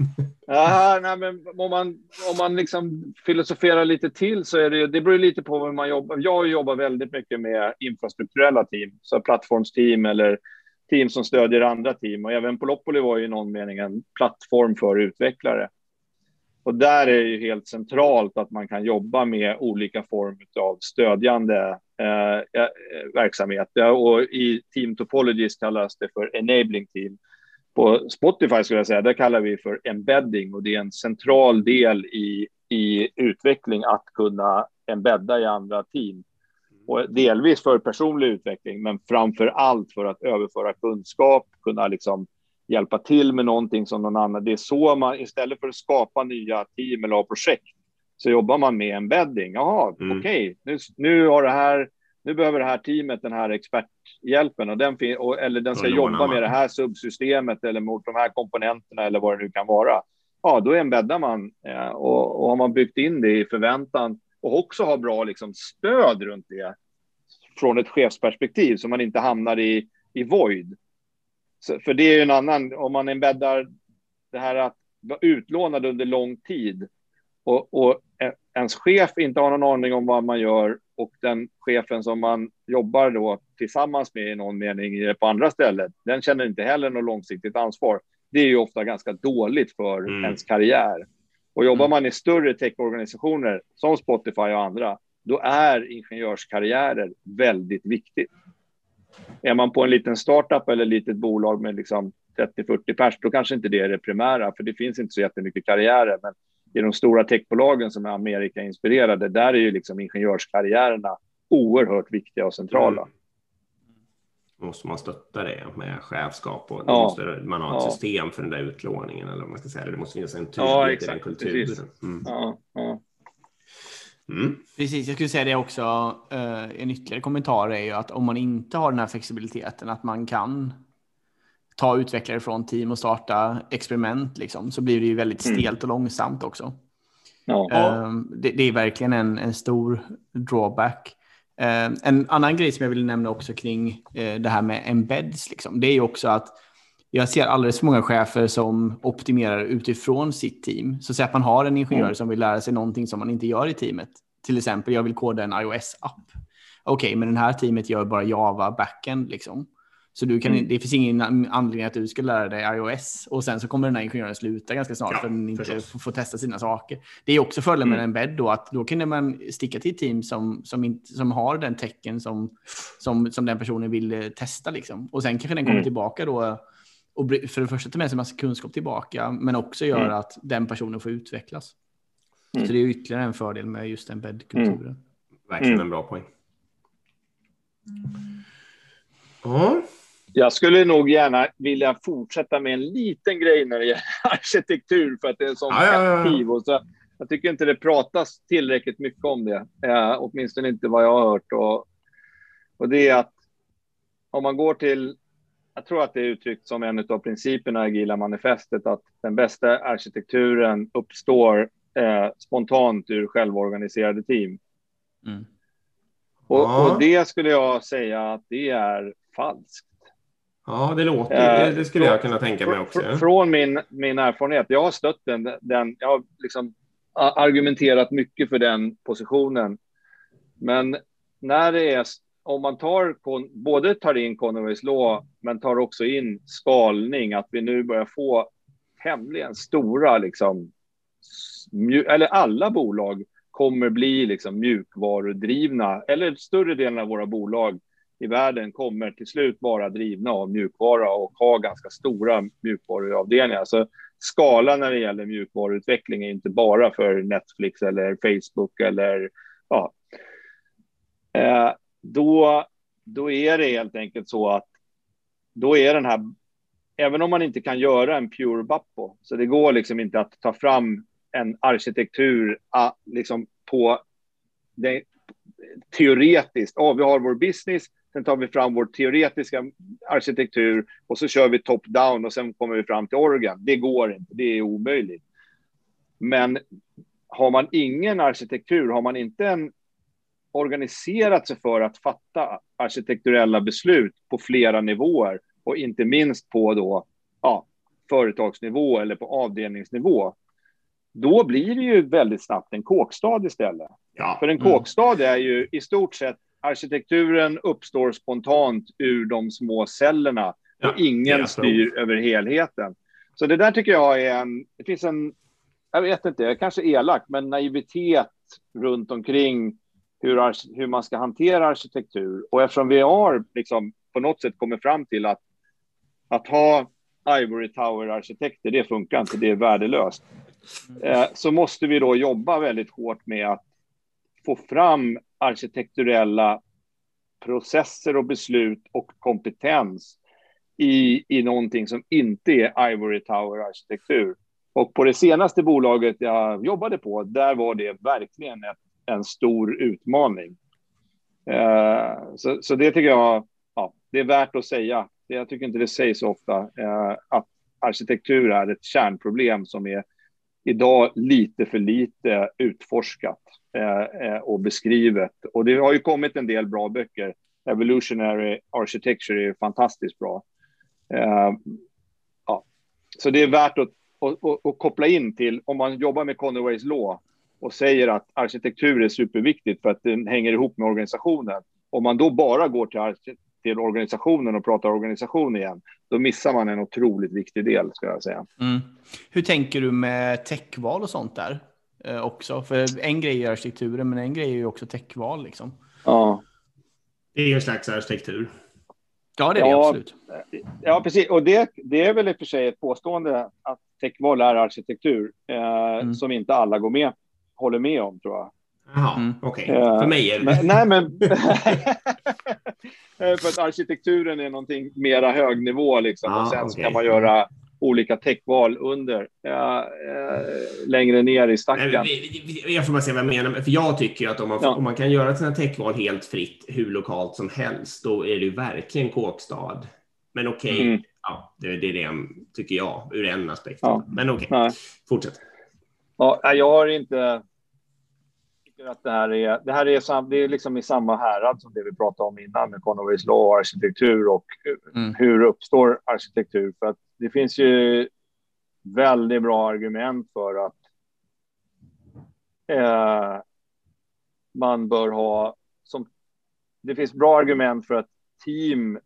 Ja, nej, men om man, om man liksom filosoferar lite till så är det det beror lite på hur man jobbar. Jag jobbar väldigt mycket med infrastrukturella team, så plattformsteam eller team som stödjer andra team. Och även Polopoli var ju i någon mening en plattform för utvecklare. Och där är det ju helt centralt att man kan jobba med olika former av stödjande eh, eh verksamhet. Och i Team Topologies kallas det för enabling team. På Spotify skulle jag säga, där kallar vi för embedding och det är en central del i, i utveckling att kunna embedda i andra team. Och delvis för personlig utveckling, men framför allt för att överföra kunskap, kunna liksom hjälpa till med någonting som någon annan. Det är så man istället för att skapa nya team eller projekt så jobbar man med embedding. Jaha, mm. okej, okay. nu, nu har det här. Nu behöver det här teamet den här experthjälpen och den och, eller den ska jobba med det här subsystemet eller mot de här komponenterna eller vad det nu kan vara. Ja, då embeddar man eh, och, och har man byggt in det i förväntan och också ha bra liksom, stöd runt det från ett chefsperspektiv så man inte hamnar i, i void. Så, för det är ju en annan, om man embäddar det här att vara utlånad under lång tid och, och ens chef inte har någon aning om vad man gör och den chefen som man jobbar då tillsammans med i någon mening på andra stället, den känner inte heller något långsiktigt ansvar. Det är ju ofta ganska dåligt för mm. ens karriär. Och jobbar mm. man i större techorganisationer som Spotify och andra, då är ingenjörskarriärer väldigt viktigt. Är man på en liten startup eller litet bolag med liksom 30-40 pers, då kanske inte det är det primära, för det finns inte så jättemycket karriärer. Men i de stora techbolagen som är Amerika-inspirerade, där är ju liksom ingenjörskarriärerna oerhört viktiga och centrala. Mm måste man stötta det med chefskap och ja. måste man ha ett ja. system för den där utlåningen eller vad man ska säga. Det måste finnas en tydlighet ja, i den kulturen. Mm. Ja, ja. Mm. Precis, jag skulle säga det också. Uh, en ytterligare kommentar är ju att om man inte har den här flexibiliteten, att man kan ta utvecklare från team och starta experiment, liksom, så blir det ju väldigt mm. stelt och långsamt också. Ja. Uh, det, det, är verkligen en, en stor drawback. Eh, en annan grej som jag vill nämna också kring eh, det här med embeds, liksom, det är ju också att jag ser alldeles för många chefer som optimerar utifrån sitt team. Så säg att man har en ingenjör mm. som vill lära sig någonting som man inte gör i teamet. Till exempel, jag vill koda en iOS-app. Okej, okay, men den här teamet gör bara Java backend. Liksom. Så du kan, mm. det finns ingen anledning att du ska lära dig iOS och sen så kommer den här ingenjören sluta ganska snart ja, för att den inte får, får, testa sina saker. Det är också fördelen med mm. en bed då att då kan man sticka till ett team som, som, inte, som har den tecken som, som, som den personen vill testa liksom. Och sen kanske den kommer mm. tillbaka då och för det första ta med sig massa kunskap tillbaka men också gör mm. att den personen får utvecklas. Mm. Så det är ytterligare en fördel med just den bäddkulturen. Mm. Verkligen en bra poäng. Ja. Jag skulle nog gärna vilja fortsätta med en liten grej när det gäller arkitektur för att det är en sån ja. Och så, jag tycker inte det pratas tillräckligt mycket om det, eh, åtminstone inte vad jag har hört. Och, och det är att om man går till, jag tror att det är uttryckt som en av principerna i Agila manifestet, att den bästa arkitekturen uppstår eh, spontant ur självorganiserade team. Mm. Och, och, det skulle jag säga att det är falskt. Ja, det låter, det, det skulle jag kunna tänka mig också. Från min, min erfarenhet, jag har stött den, den jag har liksom argumenterat mycket för den positionen. Men när det är, om man tar, både tar in Conways Law, men tar också in skalning, att vi nu börjar få tämligen stora, liksom, eller alla bolag kommer bli liksom mjukvarudrivna, eller större delen av våra bolag i världen kommer till slut vara drivna av mjukvara och ha ganska stora mjukvaruavdelningar. Så skalan när det gäller mjukvaruutveckling är inte bara för Netflix eller Facebook eller ja. Eh, då, då är det helt enkelt så att då är den här, även om man inte kan göra en pure Bappo, så det går liksom inte att ta fram en arkitektur liksom på det, teoretiskt. Ja, vi har vår business, sen tar vi fram vår teoretiska arkitektur och så kör vi top-down och sen kommer vi fram till organ. Det går inte, det är omöjligt. Men har man ingen arkitektur, har man inte en organiserat sig för att fatta arkitekturella beslut på flera nivåer och inte minst på då, ja, företagsnivå eller på avdelningsnivå, då blir det ju väldigt snabbt en kåkstad istället. Ja. För en mm. kåkstad är ju i stort sett arkitekturen uppstår spontant ur de små cellerna ja, och ingen styr över helheten. Så det där tycker jag är en, det finns en, jag vet inte, jag kanske elak, men naivitet runt omkring hur, hur man ska hantera arkitektur. Och eftersom vi har liksom på något sätt kommit fram till att, att ha Ivory Tower-arkitekter, det funkar inte, det är värdelöst. Eh, så måste vi då jobba väldigt hårt med att få fram arkitekturella processer och beslut och kompetens i, i någonting som inte är Ivory Tower-arkitektur. Och på det senaste bolaget jag jobbade på, där var det verkligen ett, en stor utmaning. Eh, så, så det tycker jag ja, det är värt att säga. Jag tycker inte det sägs så ofta eh, att arkitektur är ett kärnproblem som är idag lite för lite utforskat Eh, eh, och beskrivet. Och det har ju kommit en del bra böcker. Evolutionary Architecture är fantastiskt bra. Eh, ja. Så det är värt att, att, att, att, koppla in till, om man jobbar med Conways Law och säger att arkitektur är superviktigt för att den hänger ihop med organisationen. Om man då bara går till till organisationen och pratar organisation igen, då missar man en otroligt viktig del, ska jag säga. Mm. Hur tänker du med techval och sånt där också? För en grej är arkitekturen, men en grej är ju också techval. Liksom. Ja. Det är en slags arkitektur. Ja, det är ja, det absolut. Ja, precis. Och det, det är väl i och för sig ett påstående att techval är arkitektur eh, mm. som inte alla går med, håller med om, tror jag. Jaha, mm. okej. Okay. Uh, för mig är det men, Nej, men för att arkitekturen är någonting mera högnivå liksom. Ah, och sen okay. kan man göra olika techval under, äh, längre ner i stacken. Jag får bara se vad jag menar, för jag tycker att om man, ja. om man kan göra sina techval helt fritt, hur lokalt som helst, då är det ju verkligen kåkstad. Men okej, okay, mm. ja, det, det, är det tycker jag, ur en aspekt. Ja. Men okej, okay. fortsätt. Ja, jag har inte tycker att det här är, det här är, sam, det är liksom i samma härad som det vi pratade om innan med Conways Law och arkitektur och mm. hur uppstår arkitektur. För att det finns ju väldigt bra argument för att eh, man bör ha som det finns bra argument för att team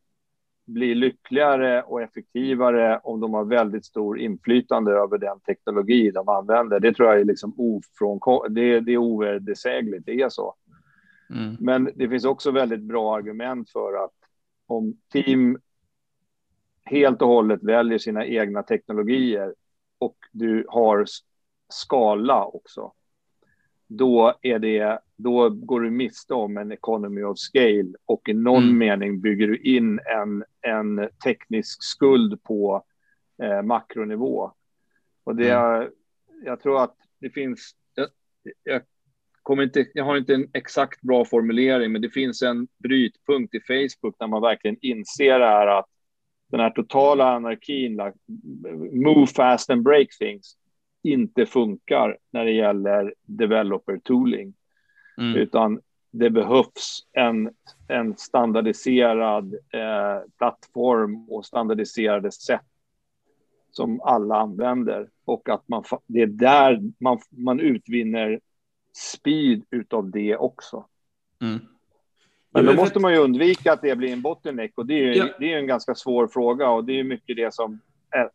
blir lyckligare och effektivare om de har väldigt stor inflytande över den teknologi de använder. Det tror jag är liksom ofrånkomligt. Det, det är ovedersägligt, det är så. Mm. Men det finns också väldigt bra argument för att om team helt och hållet väljer sina egna teknologier och du har skala också, då, är det, då går du miste om en economy of scale och i någon mm. mening bygger du in en, en teknisk skuld på eh, makronivå. Och det, mm. jag tror att det finns, jag, jag, kommer inte, jag har inte en exakt bra formulering, men det finns en brytpunkt i Facebook där man verkligen inser det här att den här totala anarkin, move fast and break things, inte funkar när det gäller developer tooling. Mm. Utan det behövs en, en standardiserad eh, plattform och standardiserade sätt som alla använder och att man, det är där man, man utvinner speed utav det också. Mm. Men då måste man ju undvika att det blir en bottleneck och det är, ju, ja. det är en ganska svår fråga och det är mycket det som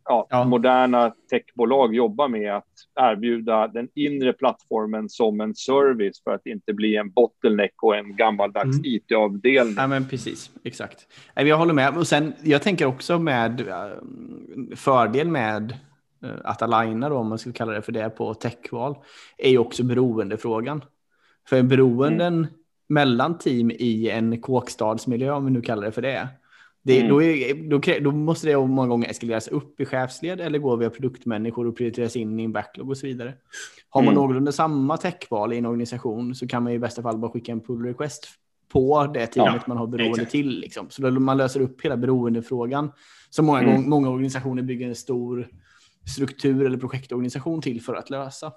ja, ja. moderna techbolag jobbar med att erbjuda den inre plattformen som en service för att inte bli en bottleneck och en gammaldags mm. IT-avdelning. Ja, men precis, exakt. Jag håller med. Och sen, jag tänker också med äh, fördel med äh, att aligna, då, om man skulle kalla det för det, på techval, är ju också beroendefrågan. För beroenden mm. Mellan team i en kåkstadsmiljö, om vi nu kallar det för det, det, mm. då, är, då, då, måste det många gånger eskaleras upp i chefsled eller gå via produktmänniskor och prioriteras in i en backlog och så vidare. Har man mm. någorlunda samma techval i en organisation så kan man i bästa fall bara skicka en pull request på det teamet ja, man har beroende exakt. till. Liksom. Så man löser upp hela beroendefrågan som många, mm. gånger, många organisationer bygger en stor struktur eller projektorganisation till för att lösa.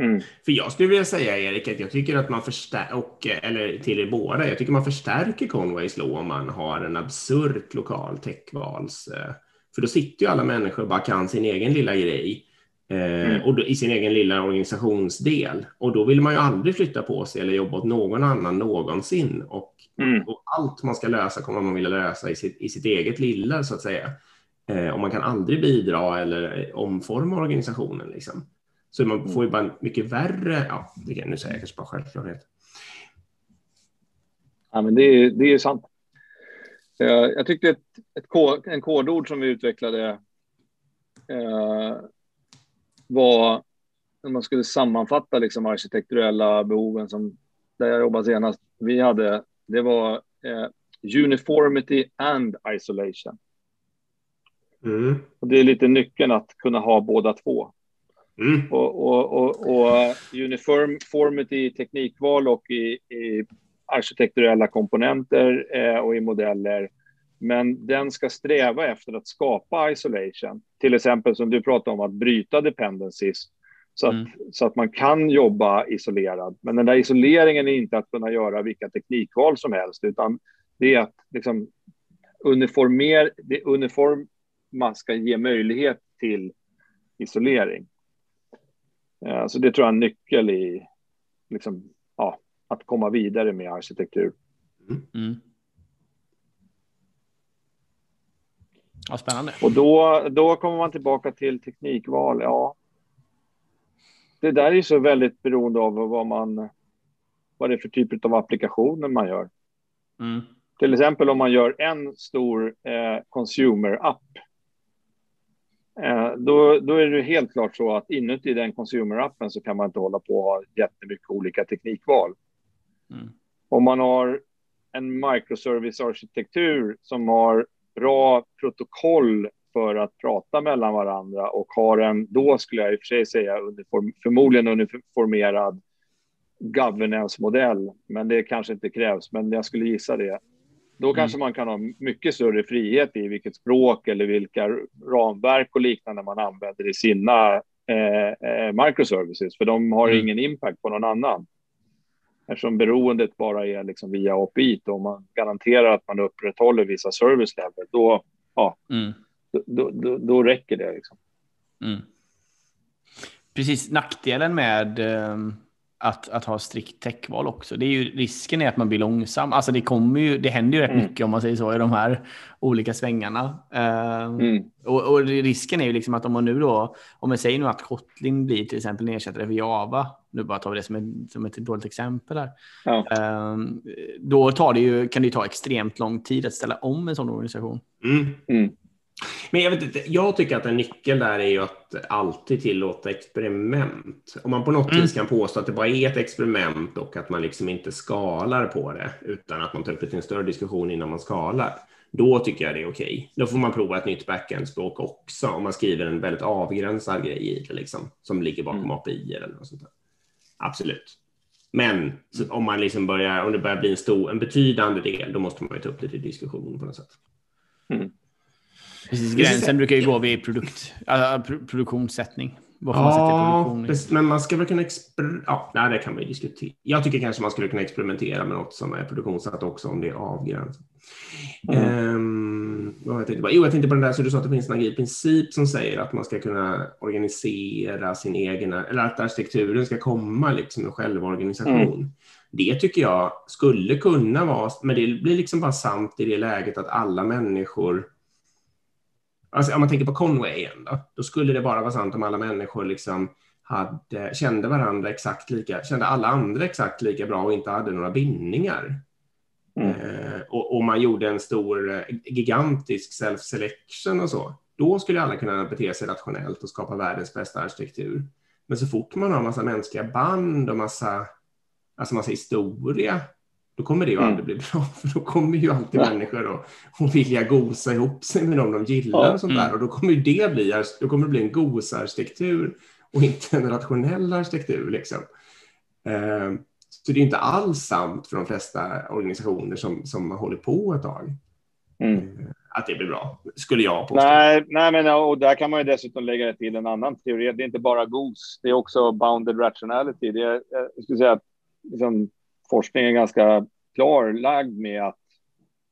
Mm. För jag skulle vilja säga, Erik, att jag tycker att man förstärker, eller till er båda, jag tycker man förstärker Conways law om man har en absurt lokal techvals. Eh, för då sitter ju alla människor och bara kan sin egen lilla grej. Eh, mm. och då, i sin egen lilla organisationsdel. Och då vill man ju aldrig flytta på sig eller jobba åt någon annan någonsin. Och, mm. och allt man ska lösa kommer man vilja lösa i sitt, i sitt eget lilla, så att säga. Eh, och man kan aldrig bidra eller omforma organisationen. Liksom. Så man får ju bara en mycket värre, ja, nu säger jag kanske bara självklarhet. Ja, men det är, det är sant. Jag tyckte ett, ett kod, en kodord som vi utvecklade eh, var när man skulle sammanfatta liksom arkitekturella behoven som där jag jobbade senast. Vi hade, det var eh, uniformity and isolation. Mm. Och det är lite nyckeln att kunna ha båda två. Mm. Och, och, och, och uniformity i teknikval och i, i arkitekturella komponenter eh, och i modeller. Men den ska sträva efter att skapa isolation. Till exempel som du pratade om att bryta dependencies. Så att, mm. så att man kan jobba isolerad. Men den där isoleringen är inte att kunna göra vilka teknikval som helst, utan det är att liksom uniformer, det uniforma ska ge möjlighet till isolering. Eh, så det tror jag är en nyckel i liksom, ja, att komma vidare med arkitektur. Mm. mm. Ja, spännande. Och då, då kommer man tillbaka till teknikval. Ja, det där är så väldigt beroende av vad man vad det är för typ av applikationer man gör. Mm. Till exempel om man gör en stor eh, consumer-app då, då är det helt klart så att inuti den consumer-appen så kan man inte hålla på och ha jättemycket olika teknikval. Mm. Om man har en microservice-arkitektur som har bra protokoll för att prata mellan varandra och har en, då skulle jag i och för sig säga, uniform, förmodligen uniformerad governance-modell, men det kanske inte krävs, men jag skulle gissa det. Då mm. kanske man kan ha mycket större frihet i vilket språk eller vilka ramverk och liknande man använder i sina eh, eh, microservices, för de har mm. ingen impact på någon annan. Eftersom beroendet bara är liksom via API, och man garanterar att man upprätthåller vissa service level, då, ja, mm. då, då, då, räcker det. Liksom. Mm. Precis, nackdelen med um att, att ha strikt techval också. Det är ju, risken är att man blir långsam. Alltså det, kommer ju, det händer ju rätt mm. mycket om man säger så i de här olika svängarna. Uh, mm. och, och, risken är ju liksom att om man nu då, om man säger nu att Kotlin blir till exempel en ersättare för Java, nu bara tar vi det som ett, som ett dåligt exempel här. Ja. Uh, då tar det ju, kan det ju ta extremt lång tid att ställa om en sån organisation. Mm. Men jag, vet inte, jag tycker att en nyckel där är ju att alltid tillåta experiment. Om man på något mm. vis kan påstå att det bara är ett experiment och att man liksom inte skalar på det utan att man tar upp det till en större diskussion innan man skalar. Då tycker jag det är okej. Okay. Då får man prova ett nytt backend-språk också om man skriver en väldigt avgränsad grej i det liksom, som ligger bakom mm. API eller något sånt där. Absolut. Men om man liksom börjar, om det börjar bli en stor, en betydande del, då måste man ju ta upp det till diskussion på något sätt. Mm. Precis, gränsen brukar ju gå vid produkt, äh, produktionssättning. ja, men man ska väl kunna ja, nej, det kan man ju diskutera. Jag tycker kanske man skulle kunna experimentera med något som är produktionssatt också om det är avgränsat. Mm. Vad jag, tänkte Jo, jag tänkte på den där, så du sa att det finns en princip som säger att man ska kunna organisera sin egen, eller att arkitekturen ska komma liksom en självorganisation. Mm. Det tycker jag skulle kunna vara, men det blir liksom bara sant i det läget att alla människor Alltså, om man tänker på Conway igen då, då skulle det bara vara sant om alla människor liksom hade, kände varandra exakt lika, kände alla andra exakt lika bra och inte hade några bindningar. Mm. Eh, och, och, man gjorde en stor, eh, gigantisk self-selection och så, då skulle alla kunna bete sig rationellt och skapa världens bästa arkitektur. Men så fort man har massa mänskliga band och massa, alltså massa historia, då kommer det ju mm. aldrig bli bra, för då kommer ju alltid ja. människor att, att vilja gosa ihop sig med dem de gillar ja. och sånt där. Mm. Och då kommer ju det bli, då kommer det bli en gosarkitektur och inte en rationell arkitektur. Liksom. Eh, så det är inte alls sant för de flesta organisationer som, som har hållit på ett tag. Mm. Eh, att det blir bra, skulle jag påstå. Nej, nej men, och där kan man ju dessutom lägga till en annan teori. Det är inte bara GOS, det är också bounded rationality. Det är, jag skulle säga att liksom, forskningen är ganska klarlagd med att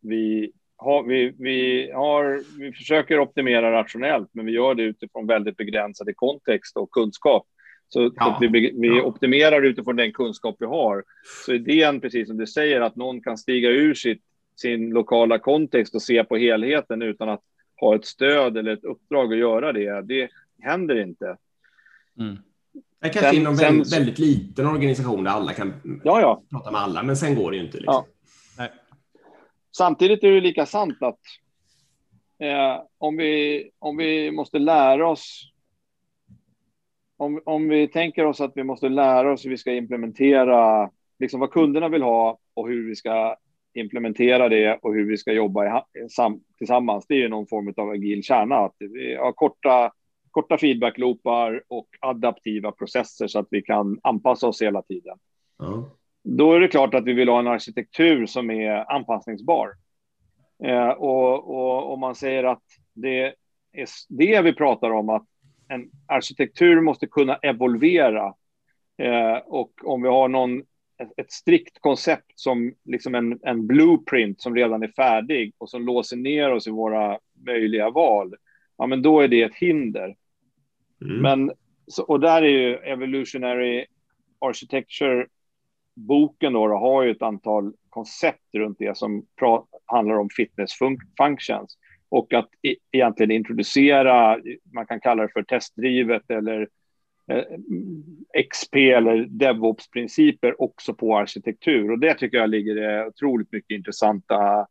vi har, vi, vi, har, vi försöker optimera rationellt, men vi gör det utifrån väldigt begränsade kontext och kunskap. Så, ja, att vi, vi optimerar utifrån den kunskap vi har. Så idén, precis som du säger, att någon kan stiga ur sitt, sin lokala kontext och se på helheten utan att ha ett stöd eller ett uppdrag att göra det, det händer inte. Mm. Det kanske sen, inom sen, väldigt, väldigt liten organisation där alla kan ja, ja. prata med alla, men sen går det ju inte. Liksom. Ja. Samtidigt är det lika sant att eh, om, vi, om vi måste lära oss om, om vi tänker oss att vi måste lära oss hur vi ska implementera liksom vad kunderna vill ha och hur vi ska implementera det och hur vi ska jobba i, sam, tillsammans. Det är ju någon form av agil kärna. Att vi har korta korta feedbackloopar och adaptiva processer så att vi kan anpassa oss hela tiden. Mm. Då är det klart att vi vill ha en arkitektur som är anpassningsbar. Eh, och, om man säger att det är det vi pratar om, att en arkitektur måste kunna evolvera. Eh, och om vi har någon, ett, ett strikt koncept som liksom en, en blueprint som redan är färdig och som låser ner oss i våra möjliga val, ja, men då är det ett hinder. Mm. Men, så, och där är ju Evolutionary Architecture-boken då, då, har ju ett antal koncept runt det som handlar om fitness fun functions och att e egentligen introducera, man kan kalla det för testdrivet eller eh, XP eller DevOps-principer också på arkitektur. Och det tycker jag ligger eh, otroligt mycket intressanta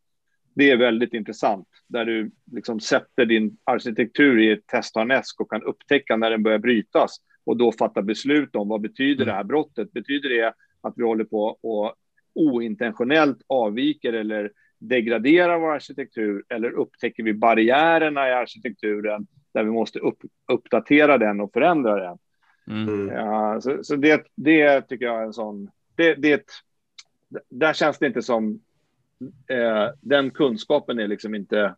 det är väldigt intressant där du liksom sätter din arkitektur i ett testharnesk och kan upptäcka när den börjar brytas och då fatta beslut om vad betyder det här mm. brottet? Betyder det att vi håller på och ointentionellt avviker eller degraderar vår arkitektur eller upptäcker vi barriärerna i arkitekturen där vi måste upp, uppdatera den och förändra den? Mm. Ja, så, så det, det tycker jag är en sån... Det, det, där känns det inte som eh, den kunskapen är liksom inte,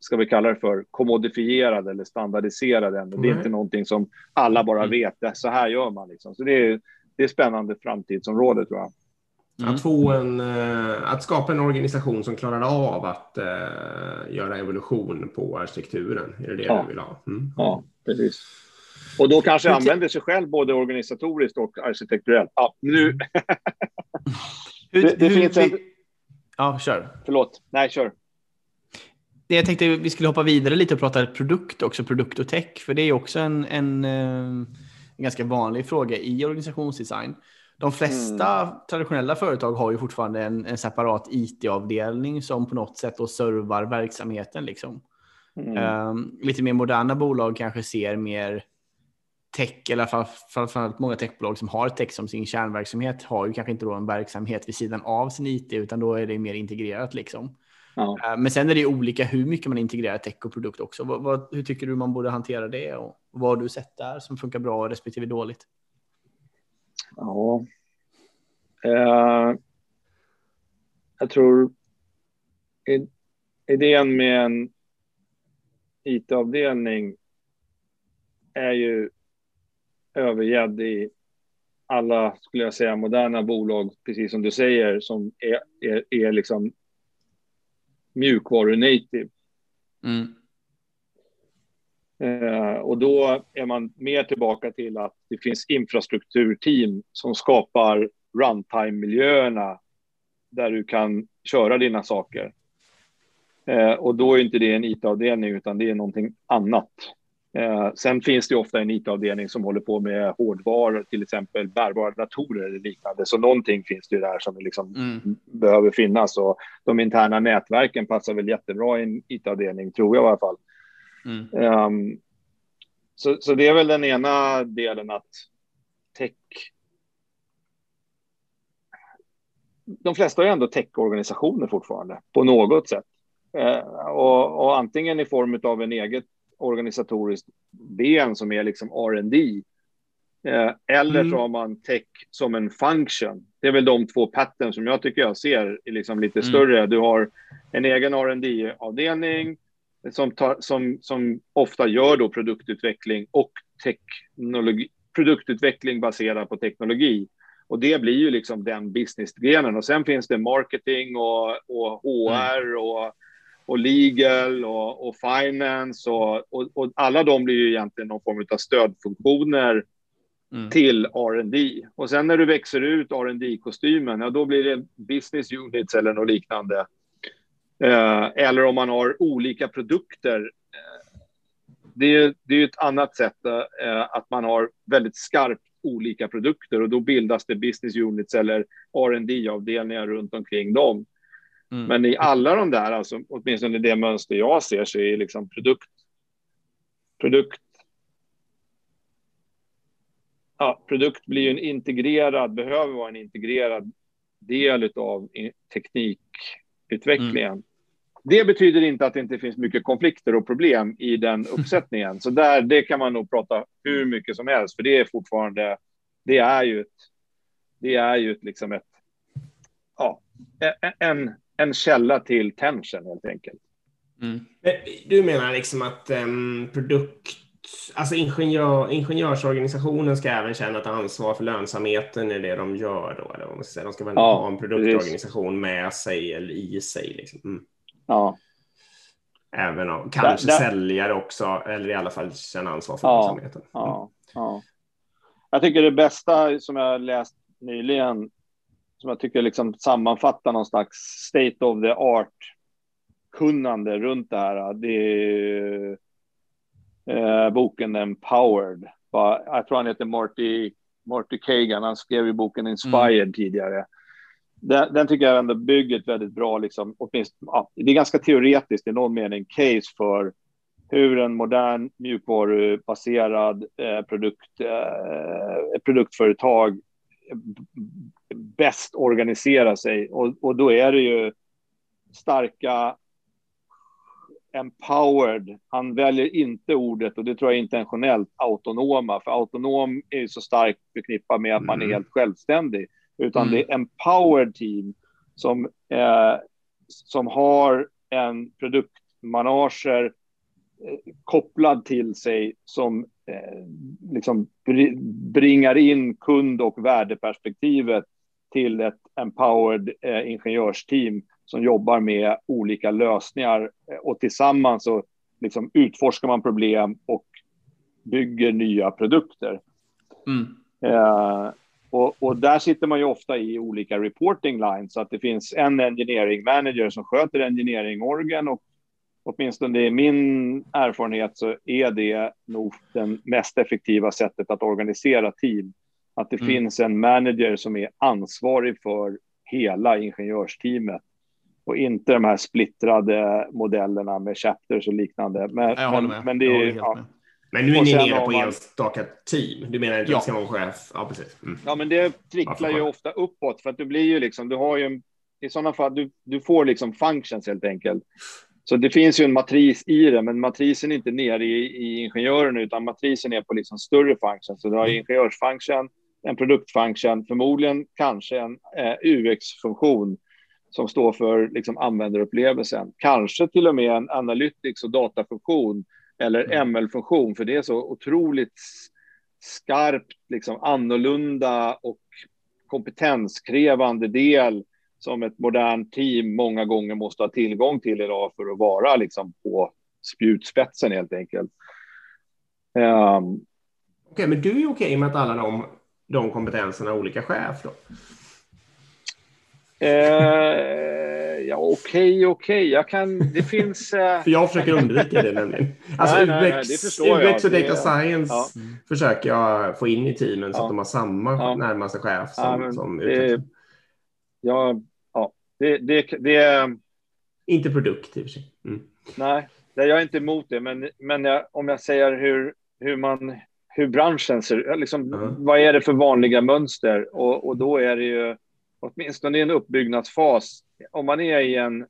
ska vi kalla det för, kommodifierad eller standardiserad än. Det är inte någonting som alla bara mm. vet, så här gör man. Liksom. Så det är, det är spännande framtidsområde tror jag. Mm. Att, få en, eh, att skapa en organisation som klarar av att uh, göra evolution på arkitekturen. Är det det ja. du vill ha? Mm. Ja, precis. Och då kanske använder sig själv både organisatoriskt och arkitekturellt. Ja, nu. det, det finns en... Ja, kör. Förlåt. Nej, kör. Jag tänkte vi skulle hoppa vidare lite och prata produkt också, produkt och tech, för det är också en, en, en ganska vanlig fråga i organisationsdesign. De flesta mm. traditionella företag har ju fortfarande en, en separat IT-avdelning som på något sätt då servar verksamheten. Liksom. Mm. Um, lite mer moderna bolag kanske ser mer tech, eller framförallt många techbolag som har tech som sin kärnverksamhet har ju kanske inte då en verksamhet vid sidan av sin IT, utan då är det mer integrerat liksom. Ja. Eh, men sen är det olika hur mycket man integrerar tech och produkt också. Vad, vad, hur tycker du man borde hantera det och vad har du sett där som funkar bra respektive dåligt? Ja, uh, jag tror idén med en IT-avdelning är ju övergedd i alla, skulle jag säga, moderna bolag, precis som du säger, som är, är, är liksom mjukvaru-native. Mm. Eh, och då är man mer tillbaka till att det finns infrastrukturteam som skapar runtime-miljöerna där du kan köra dina saker. Eh, och då är inte det en IT-avdelning utan det är någonting annat. Eh, sen finns det ofta en IT-avdelning som håller på med hårdvaror, till exempel bärbara datorer eller liknande. Så någonting finns det där som liksom mm. behöver finnas. Och de interna nätverken passar väl jättebra i en IT-avdelning, tror jag i alla fall. Mm. Um, så, så det är väl den ena delen att tech... De flesta ju ändå techorganisationer fortfarande på något sätt. Uh, och, och, antingen i form av en eget organisatoriskt ben som är liksom R&D eh, eller mm. så har man tech som en function. Det är väl de två pattern som jag tycker jag ser liksom lite mm. större. Du har en egen R&D avdelning som, tar, som, som ofta gör då produktutveckling och teknologi, produktutveckling baserad på teknologi. Och det blir ju liksom den businessgrenen. Och sen finns det marketing och, och HR mm. och och legal och, och finance och, och, och, alla de blir ju egentligen någon form av stödfunktioner mm. till R&D. Och sen när du växer ut rd kostymen ja, då blir det business units eller något liknande. Eh, eller om man har olika produkter. Eh, det är, det är ett annat sätt eh, att man har väldigt skarpt olika produkter och då bildas det business units eller rd avdelningar runt omkring dem. Mm. Men i alla de där, alltså, åtminstone det mönster jag ser, så är liksom produkt, produkt ja, produkt blir ju en integrerad, behöver vara en integrerad del av teknikutvecklingen. Mm. Det betyder inte att det inte finns mycket konflikter och problem i den uppsättningen. Så där, det kan man nog prata hur mycket som helst, för det är fortfarande, det är ju ett, det är ju ett, liksom ett, ja, en, en källa till tension helt enkelt. Mm. Du menar liksom att um, produkt, alltså ingenjör, ingenjörsorganisationen ska även känna ett ansvar för lönsamheten i det de gör då? Eller vad man ska säga. De ska väl ja, ha en produktorganisation precis. med sig eller i sig? Liksom. Mm. Ja. Även om kanske där, där... säljare också, eller i alla fall känna ansvar för ja, lönsamheten. Mm. Ja, ja. Jag tycker det bästa som jag läst nyligen som jag tycker liksom sammanfattar någon slags state of the art kunnande runt det här. Det är eh, boken Empowered. Jag tror han heter Marty, Marty Kagan. Han skrev ju boken Inspired mm. tidigare. Den, den, tycker jag ändå bygger ett väldigt bra, liksom, åtminstone, ja, det är ganska teoretiskt i någon mening, case för hur en modern mjukvarubaserad eh, produkt, eh, produktföretag bäst organisera sig. Och, och då är det ju starka empowered. Han väljer inte ordet, och det tror jag är intentionellt, autonoma. För autonom är ju så starkt förknippat med att mm. man är mm. helt självständig. Utan mm. det är empowered team som, eh, som har en produktmanager eh, kopplad till sig som eh, liksom bringar in kund och värdeperspektivet till ett empowered eh, ingenjörsteam som jobbar med olika lösningar eh, och tillsammans så liksom utforskar man problem och bygger nya produkter. Mm. Eh, och, och, där sitter man ju ofta i olika reporting lines så att det finns en engineering manager som sköter engineering-orgen och åtminstone i min erfarenhet så är det nog det mest effektiva sättet att organisera team. Att det mm. finns en manager som är ansvarig för hela ingenjörsteamet och inte de här splittrade modellerna med chapters och liknande. Men, men, men det är, ja. Men nu är ni nere på man... enstaka team. Du menar inte ja. att det ska vara en chef? Ja, precis. Mm. Ja, men det tricklar ju ofta uppåt för att du blir ju liksom, du har ju i sådana fall, du, du får liksom functions helt enkelt. Så det finns ju en matris i det, men matrisen är inte nere i, i ingenjören, utan matrisen är på liksom större function. Så du har mm. ingenjörsfunction, en produktfunction, förmodligen kanske en eh, UX-funktion som står för liksom, användarupplevelsen. Kanske till och med en analytics och datafunktion eller ML-funktion, mm. för det är så otroligt skarpt, liksom annorlunda och kompetenskrävande del som ett modernt team många gånger måste ha tillgång till idag för att vara liksom på spjutspetsen helt enkelt. Um, okej, okay, men du är okej okay med att alla de, de kompetenserna olika chef då? Eh, ja, okej, okay, okej. Okay. Jag kan... Det finns... Eh... För jag försöker undvika det nämligen. Alltså nej, nej, UX, nej, UX och data science ja. försöker jag få in i teamen så ja. att de har samma ja. närmaste chef som, ja, som det, ja, ja, det, det, det... Inte produkt i och för sig. Mm. Nej, jag är inte emot det, men, men jag, om jag säger hur, hur man hur branschen ser liksom, mm. Vad är det för vanliga mönster? Och, och då är det ju åtminstone i en uppbyggnadsfas, om man är i en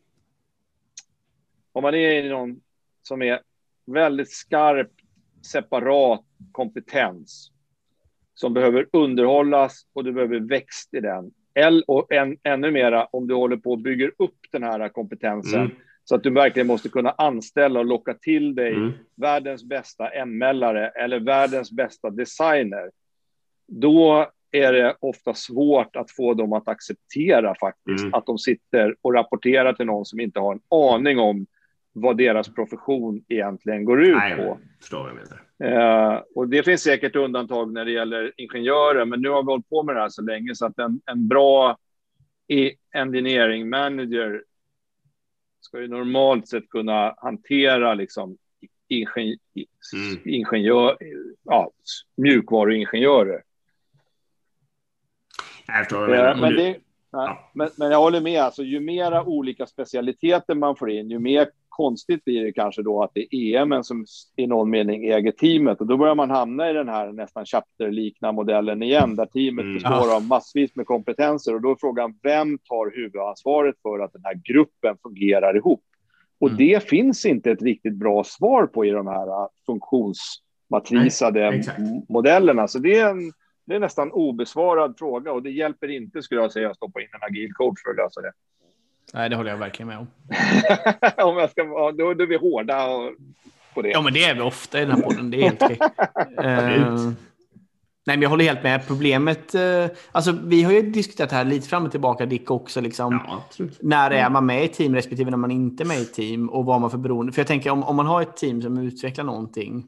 om man är i någon som är väldigt skarp, separat kompetens som behöver underhållas och du behöver växt i den. Och än, ännu mera om du håller på och bygger upp den här kompetensen mm. Så att du verkligen måste kunna anställa och locka till dig mm. världens bästa ML-are eller världens bästa designer. Då är det ofta svårt att få dem att acceptera faktiskt mm. att de sitter och rapporterar till någon som inte har en aning om vad deras profession egentligen går ut Nej, på. Förstår jag eh, och det finns säkert undantag när det gäller ingenjörer, men nu har vi hållit på med det här så länge så att en, en bra engineering manager ska ju normalt sett kunna hantera liksom ingen, mm. ingenjör, ja, mjukvaruingenjörer. Jag förstår vad eh, men, det, ja. men, men, jag håller med, alltså, ju mera olika specialiteter man får in, ju mer konstigt blir det kanske då att det är EM som i någon mening äger teamet och då börjar man hamna i den här nästan chapter-liknande modellen igen där teamet mm. består av massvis med kompetenser och då är frågan vem tar huvudansvaret för att den här gruppen fungerar ihop? Och mm. det finns inte ett riktigt bra svar på i de här funktionsmatrisade Nej, modellerna. Så det är en det är nästan obesvarad fråga och det hjälper inte skulle jag säga att stoppa in en agil coach för att lösa det. Nej, det håller jag verkligen med om. om jag ska, då, då är vi hårda på det. Ja, men det är vi ofta i den här podden. Det är helt okej. uh, nej, men jag håller helt med. Problemet, uh, alltså vi har ju diskuterat det här lite fram och tillbaka, Dick också. Liksom, ja, när är man med i team respektive när man inte är med i team och vad man för beroende. För jag tänker om, om man har ett team som utvecklar någonting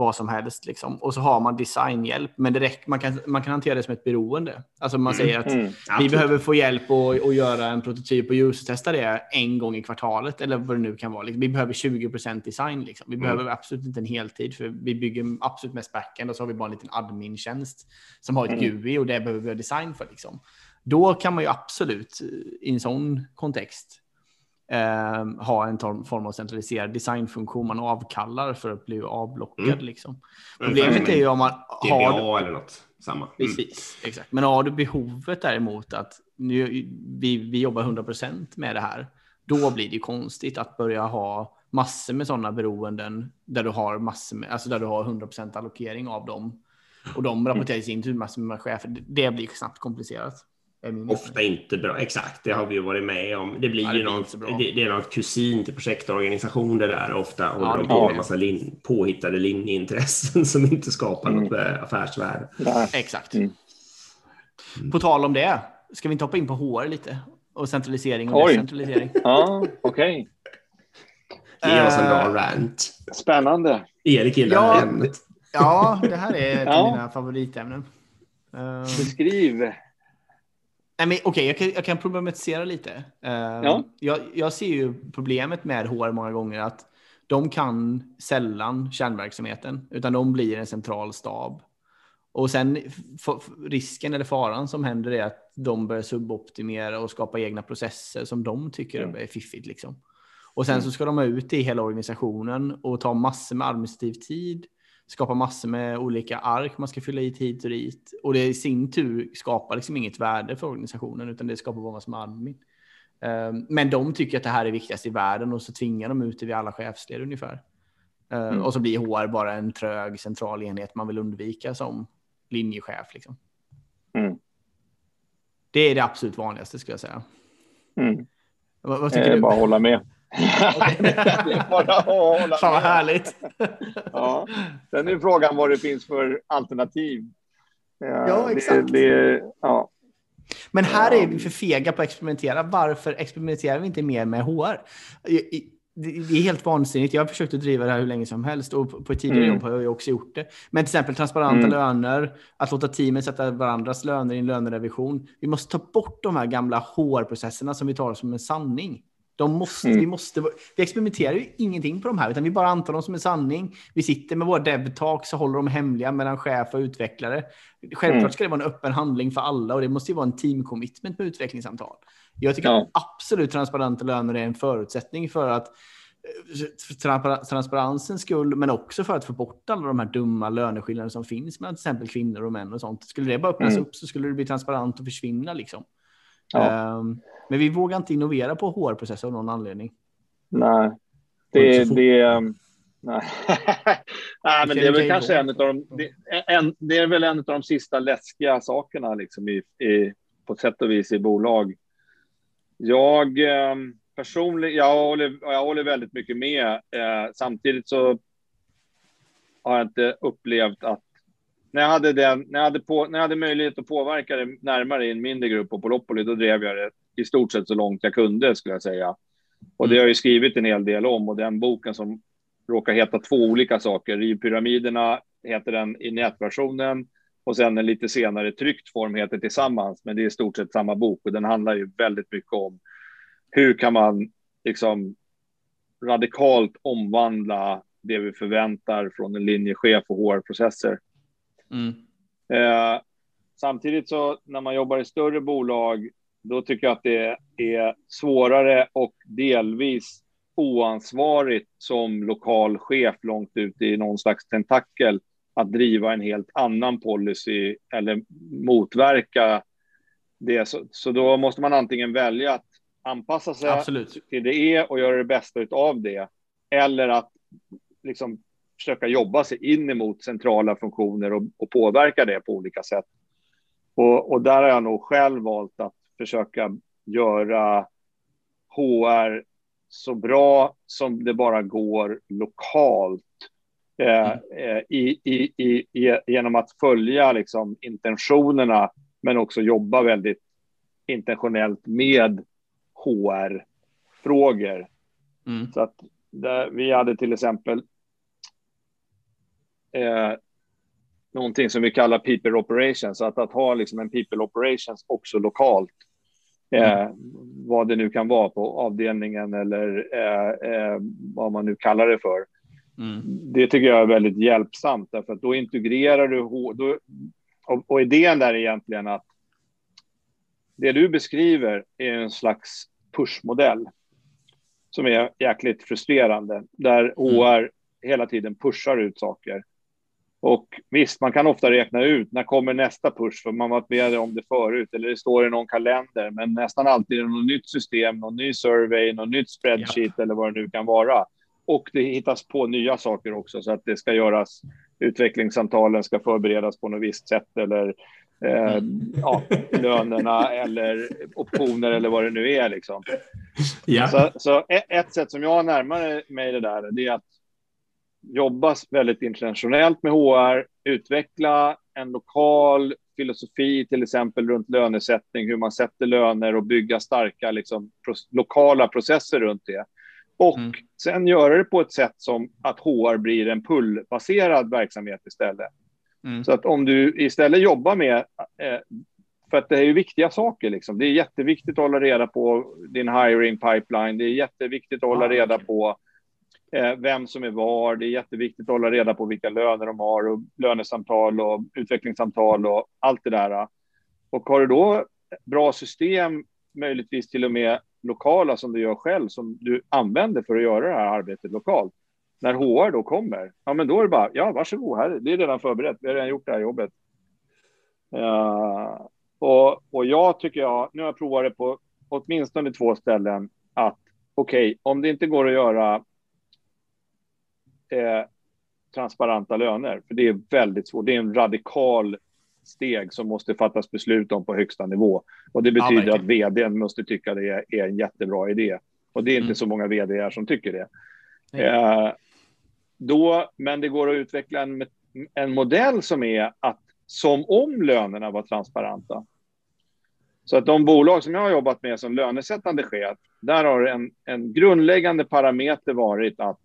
vad som helst. Liksom. Och så har man designhjälp, men det räcker, man, kan, man kan hantera det som ett beroende. Alltså man säger att mm, vi behöver få hjälp att, att göra en prototyp och user-testa det en gång i kvartalet eller vad det nu kan vara. Liksom. Vi behöver 20% design. Liksom. Vi mm. behöver absolut inte en heltid för vi bygger absolut mest backend och så har vi bara en liten admin-tjänst som har ett mm. GUI och det behöver vi ha design för. Liksom. Då kan man ju absolut i en sån kontext eh, ha en form av centraliserad designfunktion man avkallar för att bli avblockad. Mm. Liksom. Problemet är ju om man har... eller något. Samma. Mm. Precis, exakt. Men har du behovet däremot att nu, vi, vi jobbar 100% med det här, då blir det konstigt att börja ha massor med sådana beroenden där du har massor med, alltså där du har 100% allokering av dem. Och de rapporterar i sin tur massor med chefer. Det blir snabbt komplicerat. Ofta inte bra. Exakt, det har vi ju varit med om. Det blir ja, det ju något, det, det, är något kusin till projektorganisation det där. Ofta håller ja, de på med en massa lin, påhittade linjeintressen som inte skapar mm. något affärsvärde. Ja. Exakt. Mm. På tal om det, ska vi inte hoppa in på HR lite? Och centralisering och Oj. decentralisering. Ja, okej. Okay. Ge oss en bra rant. Spännande. Erik gillar ja, ämnet. Ja, det här är ett av mina favoritämnen. Beskriv. Nej, men, okay, jag, kan, jag kan problematisera lite. Uh, ja. jag, jag ser ju problemet med HR många gånger att de kan sällan kärnverksamheten, utan de blir en central stab. Och sen risken eller faran som händer är att de börjar suboptimera och skapa egna processer som de tycker mm. är fiffigt. Liksom. Och sen mm. så ska de ha ut i hela organisationen och ta massor med administrativ tid skapa massor med olika ark man ska fylla i hit och dit. Och det i sin tur skapar liksom inget värde för organisationen, utan det skapar bara med admin. Ehm, men de tycker att det här är viktigast i världen och så tvingar de ut det vid alla chefsled ungefär. Ehm, mm. Och så blir HR bara en trög central enhet man vill undvika som linjechef. Liksom. Mm. Det är det absolut vanligaste skulle jag säga. Mm. Vad, vad tycker du? Bara hålla med. Det är bara att hålla Fan vad härligt. ja. Sen är frågan vad det finns för alternativ. Ja, ja exakt. Det, det, ja. Men här är vi för fega på att experimentera. Varför experimenterar vi inte mer med HR? det är helt vansinnigt. Jag har försökt att driva det här hur länge som helst och på ett tidigare mm. jobb har jag också gjort det. Men till exempel transparenta mm. löner, att låta teamen sätta varandras löner i en lönerevision. Vi måste ta bort de här gamla HR-processerna som vi tar som en sanning. De måste, mm. vi, måste, vi experimenterar ju ingenting på de här, utan vi bara antar dem som en sanning. Vi sitter med våra dev-talks och håller dem hemliga mellan chef och utvecklare. Självklart mm. ska det vara en öppen handling för alla och det måste ju vara en team commitment med utvecklingssamtal. Jag tycker ja. absolut transparenta löner är en förutsättning för att för transparensens skull, men också för att få bort alla de här dumma löneskillnader som finns mellan till exempel kvinnor och män och sånt. Skulle det bara öppnas mm. upp så skulle det bli transparent och försvinna liksom. Ja. Um, men vi vågar inte innovera på HR-processer av någon anledning. Nej, det, det, um, nej. nej, men det är väl kanske en av de, det, en, det är väl en av de sista läskiga sakerna liksom i, i, på sätt och vis i bolag. Jag um, personligen, jag håller, jag håller väldigt mycket med. Eh, samtidigt så har jag inte upplevt att när jag hade, den, när jag hade, på, när jag hade möjlighet att påverka det närmare i en mindre grupp på Polopoli, då drev jag det i stort sett så långt jag kunde, skulle jag säga. Och det har jag ju skrivit en hel del om och den boken som råkar heta två olika saker. Rivpyramiderna heter den i nätversionen och sen en lite senare tryckt form heter Tillsammans, men det är i stort sett samma bok och den handlar ju väldigt mycket om hur kan man liksom radikalt omvandla det vi förväntar från en linjechef och HR-processer. Mm. Eh, samtidigt så när man jobbar i större bolag, då tycker jag att det är svårare och delvis oansvarigt som lokal chef långt ut i någon slags tentakel att driva en helt annan policy eller motverka det. Så, så då måste man antingen välja att anpassa sig Absolut. till det och göra det bästa av det. Eller att liksom försöka jobba sig in emot centrala funktioner och, och påverka det på olika sätt. Och, och, där har jag nog själv valt att försöka göra HR så bra som det bara går lokalt. Eh, mm. Eh, i, i, i, genom att följa liksom, intentionerna men också jobba väldigt intentionellt med HR-frågor. Mm. Så att där, vi hade till exempel eh, någonting som vi kallar people operations, att, att ha liksom en people operations också lokalt. Eh, mm. Vad det nu kan vara på avdelningen eller eh, eh, vad man nu kallar det för. Mm. Det tycker jag är väldigt hjälpsamt därför att då integrerar du då, och, och idén där är egentligen att det du beskriver är en slags pushmodell som är jäkligt frustrerande, där HR mm. hela tiden pushar ut saker. Och visst, man kan ofta räkna ut när kommer nästa push, för man varit med om det förut, eller det står i någon kalender, men nästan alltid är det något nytt system, någon ny survey, något nytt spreadsheet ja. eller vad det nu kan vara. Och det hittas på nya saker också, så att det ska göras, utvecklingssamtalen ska förberedas på något visst sätt, eller eh, mm. ja, lönerna eller optioner eller vad det nu är. Liksom. Ja. Så, så ett sätt som jag närmar mig det där, det är att jobba väldigt internationellt med HR, utveckla en lokal filosofi, till exempel runt lönesättning, hur man sätter löner och bygga starka liksom, lokala processer runt det. Och mm. sen göra det på ett sätt som att HR blir en pullbaserad verksamhet istället. Mm. Så att om du istället jobbar med, eh, för att det är ju viktiga saker, liksom. det är jätteviktigt att hålla reda på din hiring pipeline, det är jätteviktigt att hålla ah, reda på Eh, vem som är var, det är jätteviktigt att hålla reda på vilka löner de har och lönesamtal och utvecklingssamtal och allt det där. Och har du då bra system, möjligtvis till och med lokala som du gör själv, som du använder för att göra det här arbetet lokalt, när HR då kommer, ja men då är det bara, ja varsågod, här, det är redan förberett, vi har redan gjort det här jobbet. Uh, och, och jag tycker jag, nu har jag provat det på åtminstone två ställen, att okej, okay, om det inte går att göra eh, transparenta löner, för det är väldigt svårt, det är en radikal steg som måste fattas beslut om på högsta nivå. Och det betyder ja, att vd måste tycka det är, är en jättebra idé. Och det är inte mm. så många vd som tycker det. Eh, då, men det går att utveckla en, en modell som är att som om lönerna var transparenta. Så att de bolag som jag har jobbat med som lönesättande chef, där har en, en grundläggande parameter varit att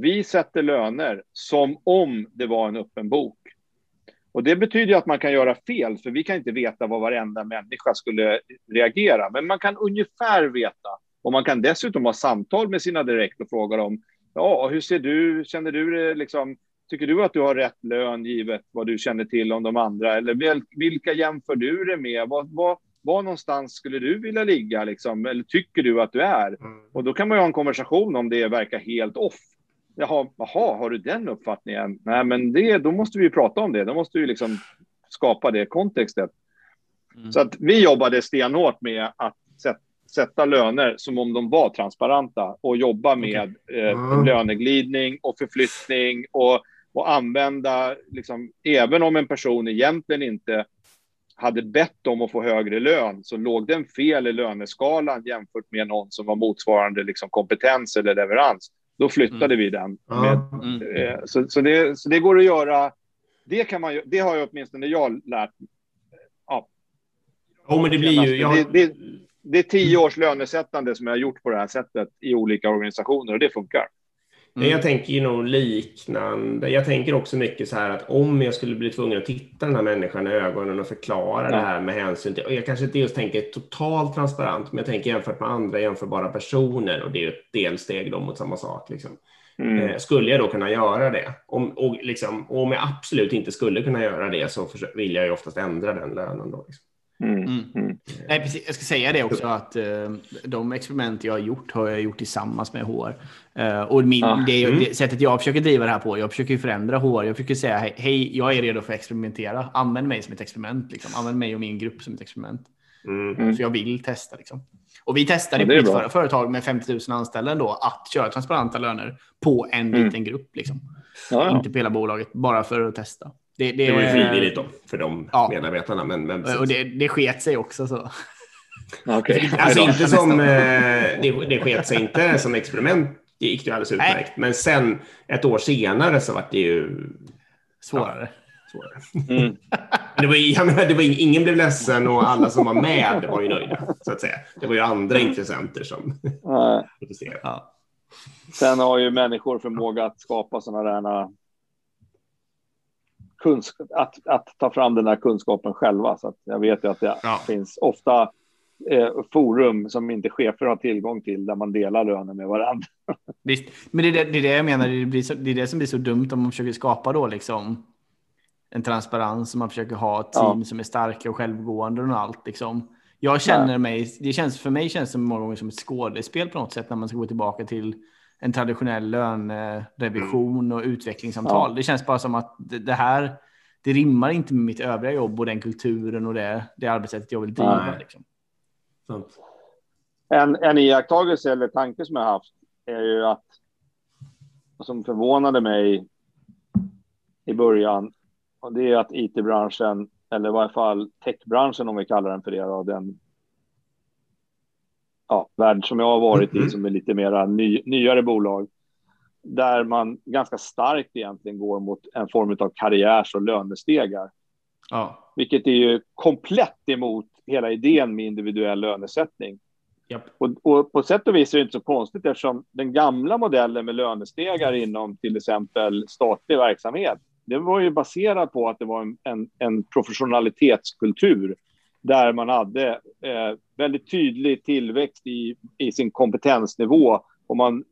vi sätter löner som om det var en öppen bok. Och det betyder att man kan göra fel, för vi kan inte veta vad varenda människa skulle reagera. Men man kan ungefär veta. Och man kan dessutom ha samtal med sina direkt och fråga dem, ja, hur ser du, känner du det liksom, tycker du att du har rätt lön givet vad du känner till om de andra? Eller vilka jämför du det med? Vad, vad, var någonstans skulle du vilja ligga liksom? Eller tycker du att du är? Mm. Och då kan man ju ha en konversation om det verkar helt off. Jaha, jaha, har du den uppfattningen? Nej, men det, då måste vi prata om det. Då måste vi liksom skapa det kontextet. Mm. Så att vi jobbade stenhårt med att sätta löner som om de var transparenta och jobba med okay. eh, mm. löneglidning och förflyttning och, och använda, liksom, även om en person egentligen inte hade bett om att få högre lön så låg den fel i löneskalan jämfört med någon som var motsvarande liksom, kompetens eller leverans. Då flyttade mm. vi den. Med, mm. eh, så, så, det, så det går att göra. Det, kan man, det har jag åtminstone jag lärt Ja. Oh, men det blir ju... Jag... Det, det, det är tio års lönesättande som jag har gjort på det här sättet i olika organisationer och det funkar. Mm. Jag tänker nog liknande. Jag tänker också mycket så här att om jag skulle bli tvungen att titta den här människan i ögonen och förklara ja. det här med hänsyn till, och jag kanske inte just tänker totalt transparent, men jag tänker jämfört med andra jämförbara personer och det är ett delsteg då mot samma sak. Liksom. Mm. Eh, skulle jag då kunna göra det? Om, och liksom, och om jag absolut inte skulle kunna göra det så vill jag ju oftast ändra den lönen. Då, liksom. Mm. Mm. mm. Nej, precis. Jag ska säga det också att uh, de experiment jag har gjort har jag gjort tillsammans med HR. Eh, och min, ah. det, mm. det, sättet jag försöker driva det här på, jag försöker förändra HR. Jag försöker säga hej, hej jag är redo för att experimentera. Använd mig som ett experiment. Liksom. Använd mig och min grupp som ett experiment. Mm. Så jag vill testa. Liksom. Och vi testade ja, på mitt förra företag med 50 000 anställda ändå att köra transparenta löner på en mm. liten grupp. Liksom. Ja, ja. Inte på hela bolaget, bara för att testa. Det, det, det var ju frivilligt då för de ja. medarbetarna. Men, men och det, det sket sig också så. Okay. Alltså inte som, eh, det, det sket sig inte som experiment. Det gick ju alldeles utmärkt. Nej. Men sen ett år senare så var det ju svårare. Ja, svårare. Mm. det var, jag menar, det var, ingen blev ledsen och alla som var med var ju nöjda. Så att säga. Det var ju andra intressenter som protesterade. Ja. Sen har ju människor förmåga att skapa sådana där att, att ta fram den här kunskapen själva. Så jag vet ju att det ja. finns ofta eh, forum som inte chefer har tillgång till där man delar lönen med varandra. Visst, men det är det, det, är det jag menar. Det, blir så, det är det som blir så dumt om man försöker skapa då liksom en transparens och man försöker ha ett team ja. som är starka och självgående och allt liksom. Jag känner mig, det känns för mig känns det många gånger som ett skådespel på något sätt när man ska gå tillbaka till en traditionell lönerevision mm. och utvecklingssamtal. Ja. Det känns bara som att det, det här det rimmar inte med mitt övriga jobb och den kulturen och det, det arbetssättet jag vill driva. Liksom. En, en iakttagelse eller tanke som jag haft är ju att som förvånade mig i början, och det är att it-branschen, eller i varje fall techbranschen om vi kallar den för det, då, den ja, värld som jag har varit i, mm-hmm. som är lite mera ny, nyare bolag, där man ganska starkt egentligen går mot en form av karriärs och lönestegar. Ja. Vilket är ju komplett emot hela idén med individuell lönesättning. Yep. Och, och, på sätt och vis är det inte så konstigt eftersom den gamla modellen med lönestegar inom till exempel statlig verksamhet, det var ju baserat på att det var en, en, en professionalitetskultur där man hade eh, väldigt tydlig tillväxt i, i sin kompetensnivå och man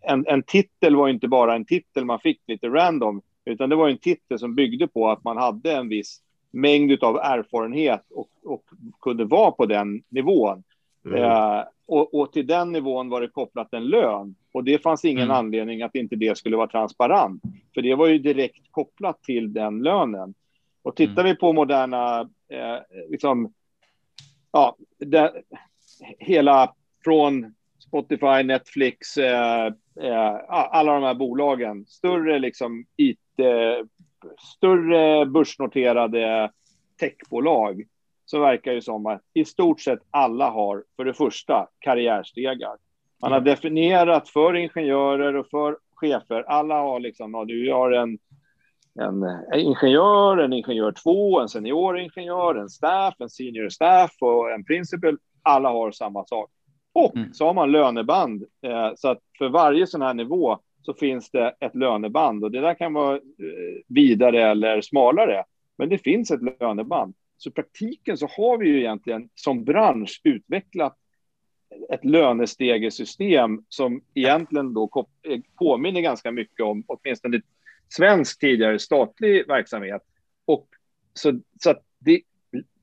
en, en titel var inte bara en titel man fick lite random, utan det var en titel som byggde på att man hade en viss mängd av erfarenhet och, och kunde vara på den nivån. Mm. Eh, och, och, till den nivån var det kopplat en lön. Och det fanns ingen mm. anledning att inte det skulle vara transparent. För det var ju direkt kopplat till den lönen. Och tittar mm. vi på moderna, eh, liksom, ja, det, hela från Spotify, Netflix, eh, eh, alla de här bolagen. Större, liksom, IT, större börsnoterade techbolag så verkar det som att i stort sett alla har för det första karriärstegar. Man har definierat för ingenjörer och för chefer. Alla har liksom, ja, du har en, en, en ingenjör, en ingenjör två, en senior ingenjör, en staff, en senior staff och en principal. Alla har samma sak. Och mm. så har man löneband. Eh, så att för varje sån här nivå så finns det ett löneband och det där kan vara eh, vidare eller smalare. Men det finns ett löneband. Så i praktiken så har vi ju egentligen som bransch utvecklat ett lönestegesystem som egentligen då eh, påminner ganska mycket om åtminstone svensk tidigare statlig verksamhet. Och så, så det,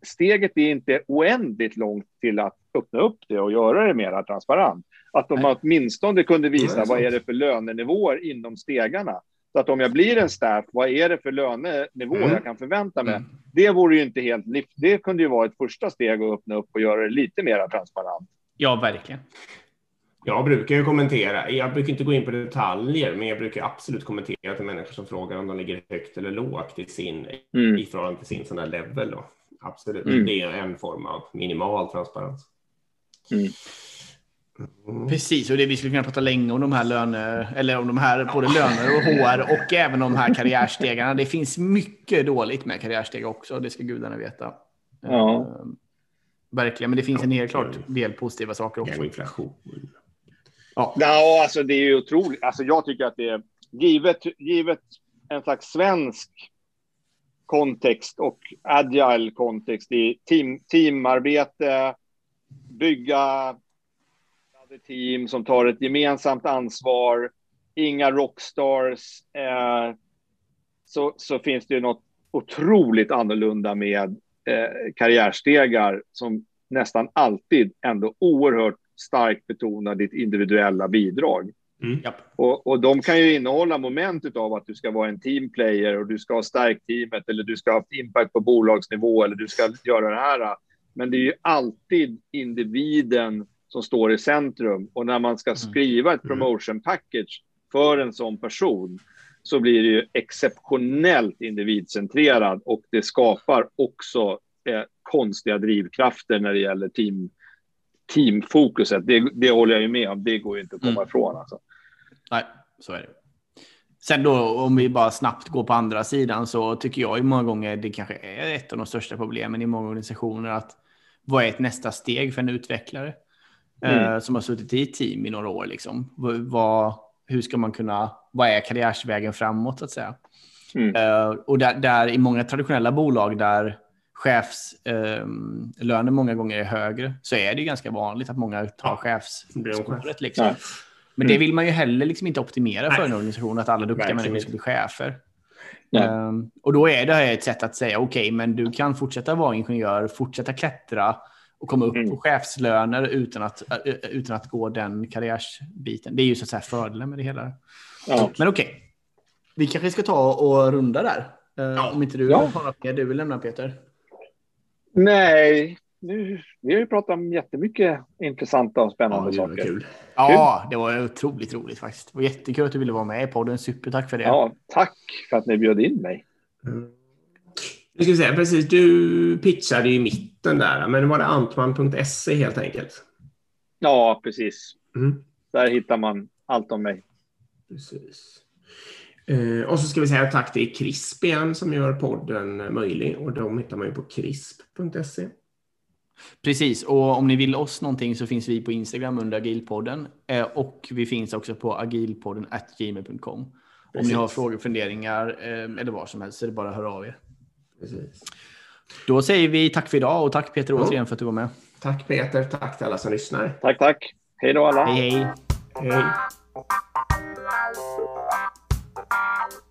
steget är inte oändligt långt till att öppna upp det och göra det mer transparent. Att de Nej. åtminstone kunde visa Nej, vad är det för lönenivåer inom stegarna. Så att om jag blir en staff, vad är det för lönenivå mm. jag kan förvänta mig? Mm. Det vore ju inte helt... Det kunde ju vara ett första steg att öppna upp och göra det lite mer transparent. Ja, verkligen. Jag brukar ju kommentera. Jag brukar inte gå in på detaljer, men jag brukar absolut kommentera till människor som frågar om de ligger högt eller lågt i, sin, mm. i förhållande till sin sån där level. Då. Absolut, mm. det är en form av minimal transparens. Mm. Mm. Precis, och det, vi skulle kunna prata länge om de här löner, eller om de här både löner och HR och även de här karriärstegarna. Det finns mycket dåligt med karriärsteg också, det ska gudarna veta. Ja. Uh, verkligen, men det finns en helt klart del positiva saker också. inflation. Ja. ja, alltså det är ju otroligt. Alltså jag tycker att det är givet, givet en slags svensk kontext och agile kontext i team, teamarbete, bygga team som tar ett gemensamt ansvar, inga rockstars, eh, så, så finns det ju något otroligt annorlunda med eh, karriärstegar som nästan alltid ändå oerhört starkt betonar ditt individuella bidrag. Mm. Och, och de kan ju innehålla moment av att du ska vara en teamplayer och du ska ha stärkt teamet eller du ska ha haft impact på bolagsnivå eller du ska göra det här. Men det är ju alltid individen som står i centrum och när man ska mm. skriva ett mm. promotion package för en sån person så blir det ju exceptionellt individcentrerad och det skapar också eh, konstiga drivkrafter när det gäller team, teamfokuset. Det, det håller jag ju med om. Det går ju inte att komma mm. ifrån. Alltså. Nej, så är det. Sen då om vi bara snabbt går på andra sidan så tycker jag ju många gånger det kanske är ett av de största problemen i många organisationer att vad är ett nästa steg för en utvecklare mm. eh, som har suttit i team i några år liksom? Vad, hur ska man kunna, vad är karriärsvägen framåt så att säga? Mm. Eh, och där, där, i många traditionella bolag där chefslönen eh, många gånger är högre så är det ganska vanligt att många tar ja, chefsspåret. Liksom. Ja. Men det mm. vill man ju heller liksom inte optimera Nej. för en organisation, att alla duktiga människor ska bli chefer. Um, och då är det här ett sätt att säga okej, okay, men du kan fortsätta vara ingenjör, fortsätta klättra och komma upp mm. på chefslöner utan att, utan att gå den karriärsbiten. Det är ju så att säga fördelen med det hela. Ja. Men okej, okay. vi kanske ska ta och runda där. Uh, ja. Om inte du ja. har något mer du vill lämna Peter? Nej, nu, vi har ju pratat om jättemycket intressanta och spännande ja, saker. Kul. Ja, det var otroligt roligt faktiskt. Det var jättekul att du ville vara med i podden. Supertack för det. Ja, tack för att ni bjöd in mig. Mm. Jag ska säga, precis, du pitchade i mitten där, men var det antman.se helt enkelt? Ja, precis. Mm. Där hittar man allt om mig. Precis. Eh, och så ska vi säga tack till CRISP igen som gör podden möjlig och de hittar man ju på crisp.se. Precis, och om ni vill oss någonting så finns vi på Instagram under agilpodden eh, och vi finns också på agilpodden gmail.com. Om ni har frågor, funderingar eh, eller vad som helst så är det bara att höra av er. Precis. Då säger vi tack för idag och tack Peter återigen för att du var med. Tack Peter, tack till alla som lyssnar. Tack, tack. Hej då alla. Hej, hej. hej. Thank you.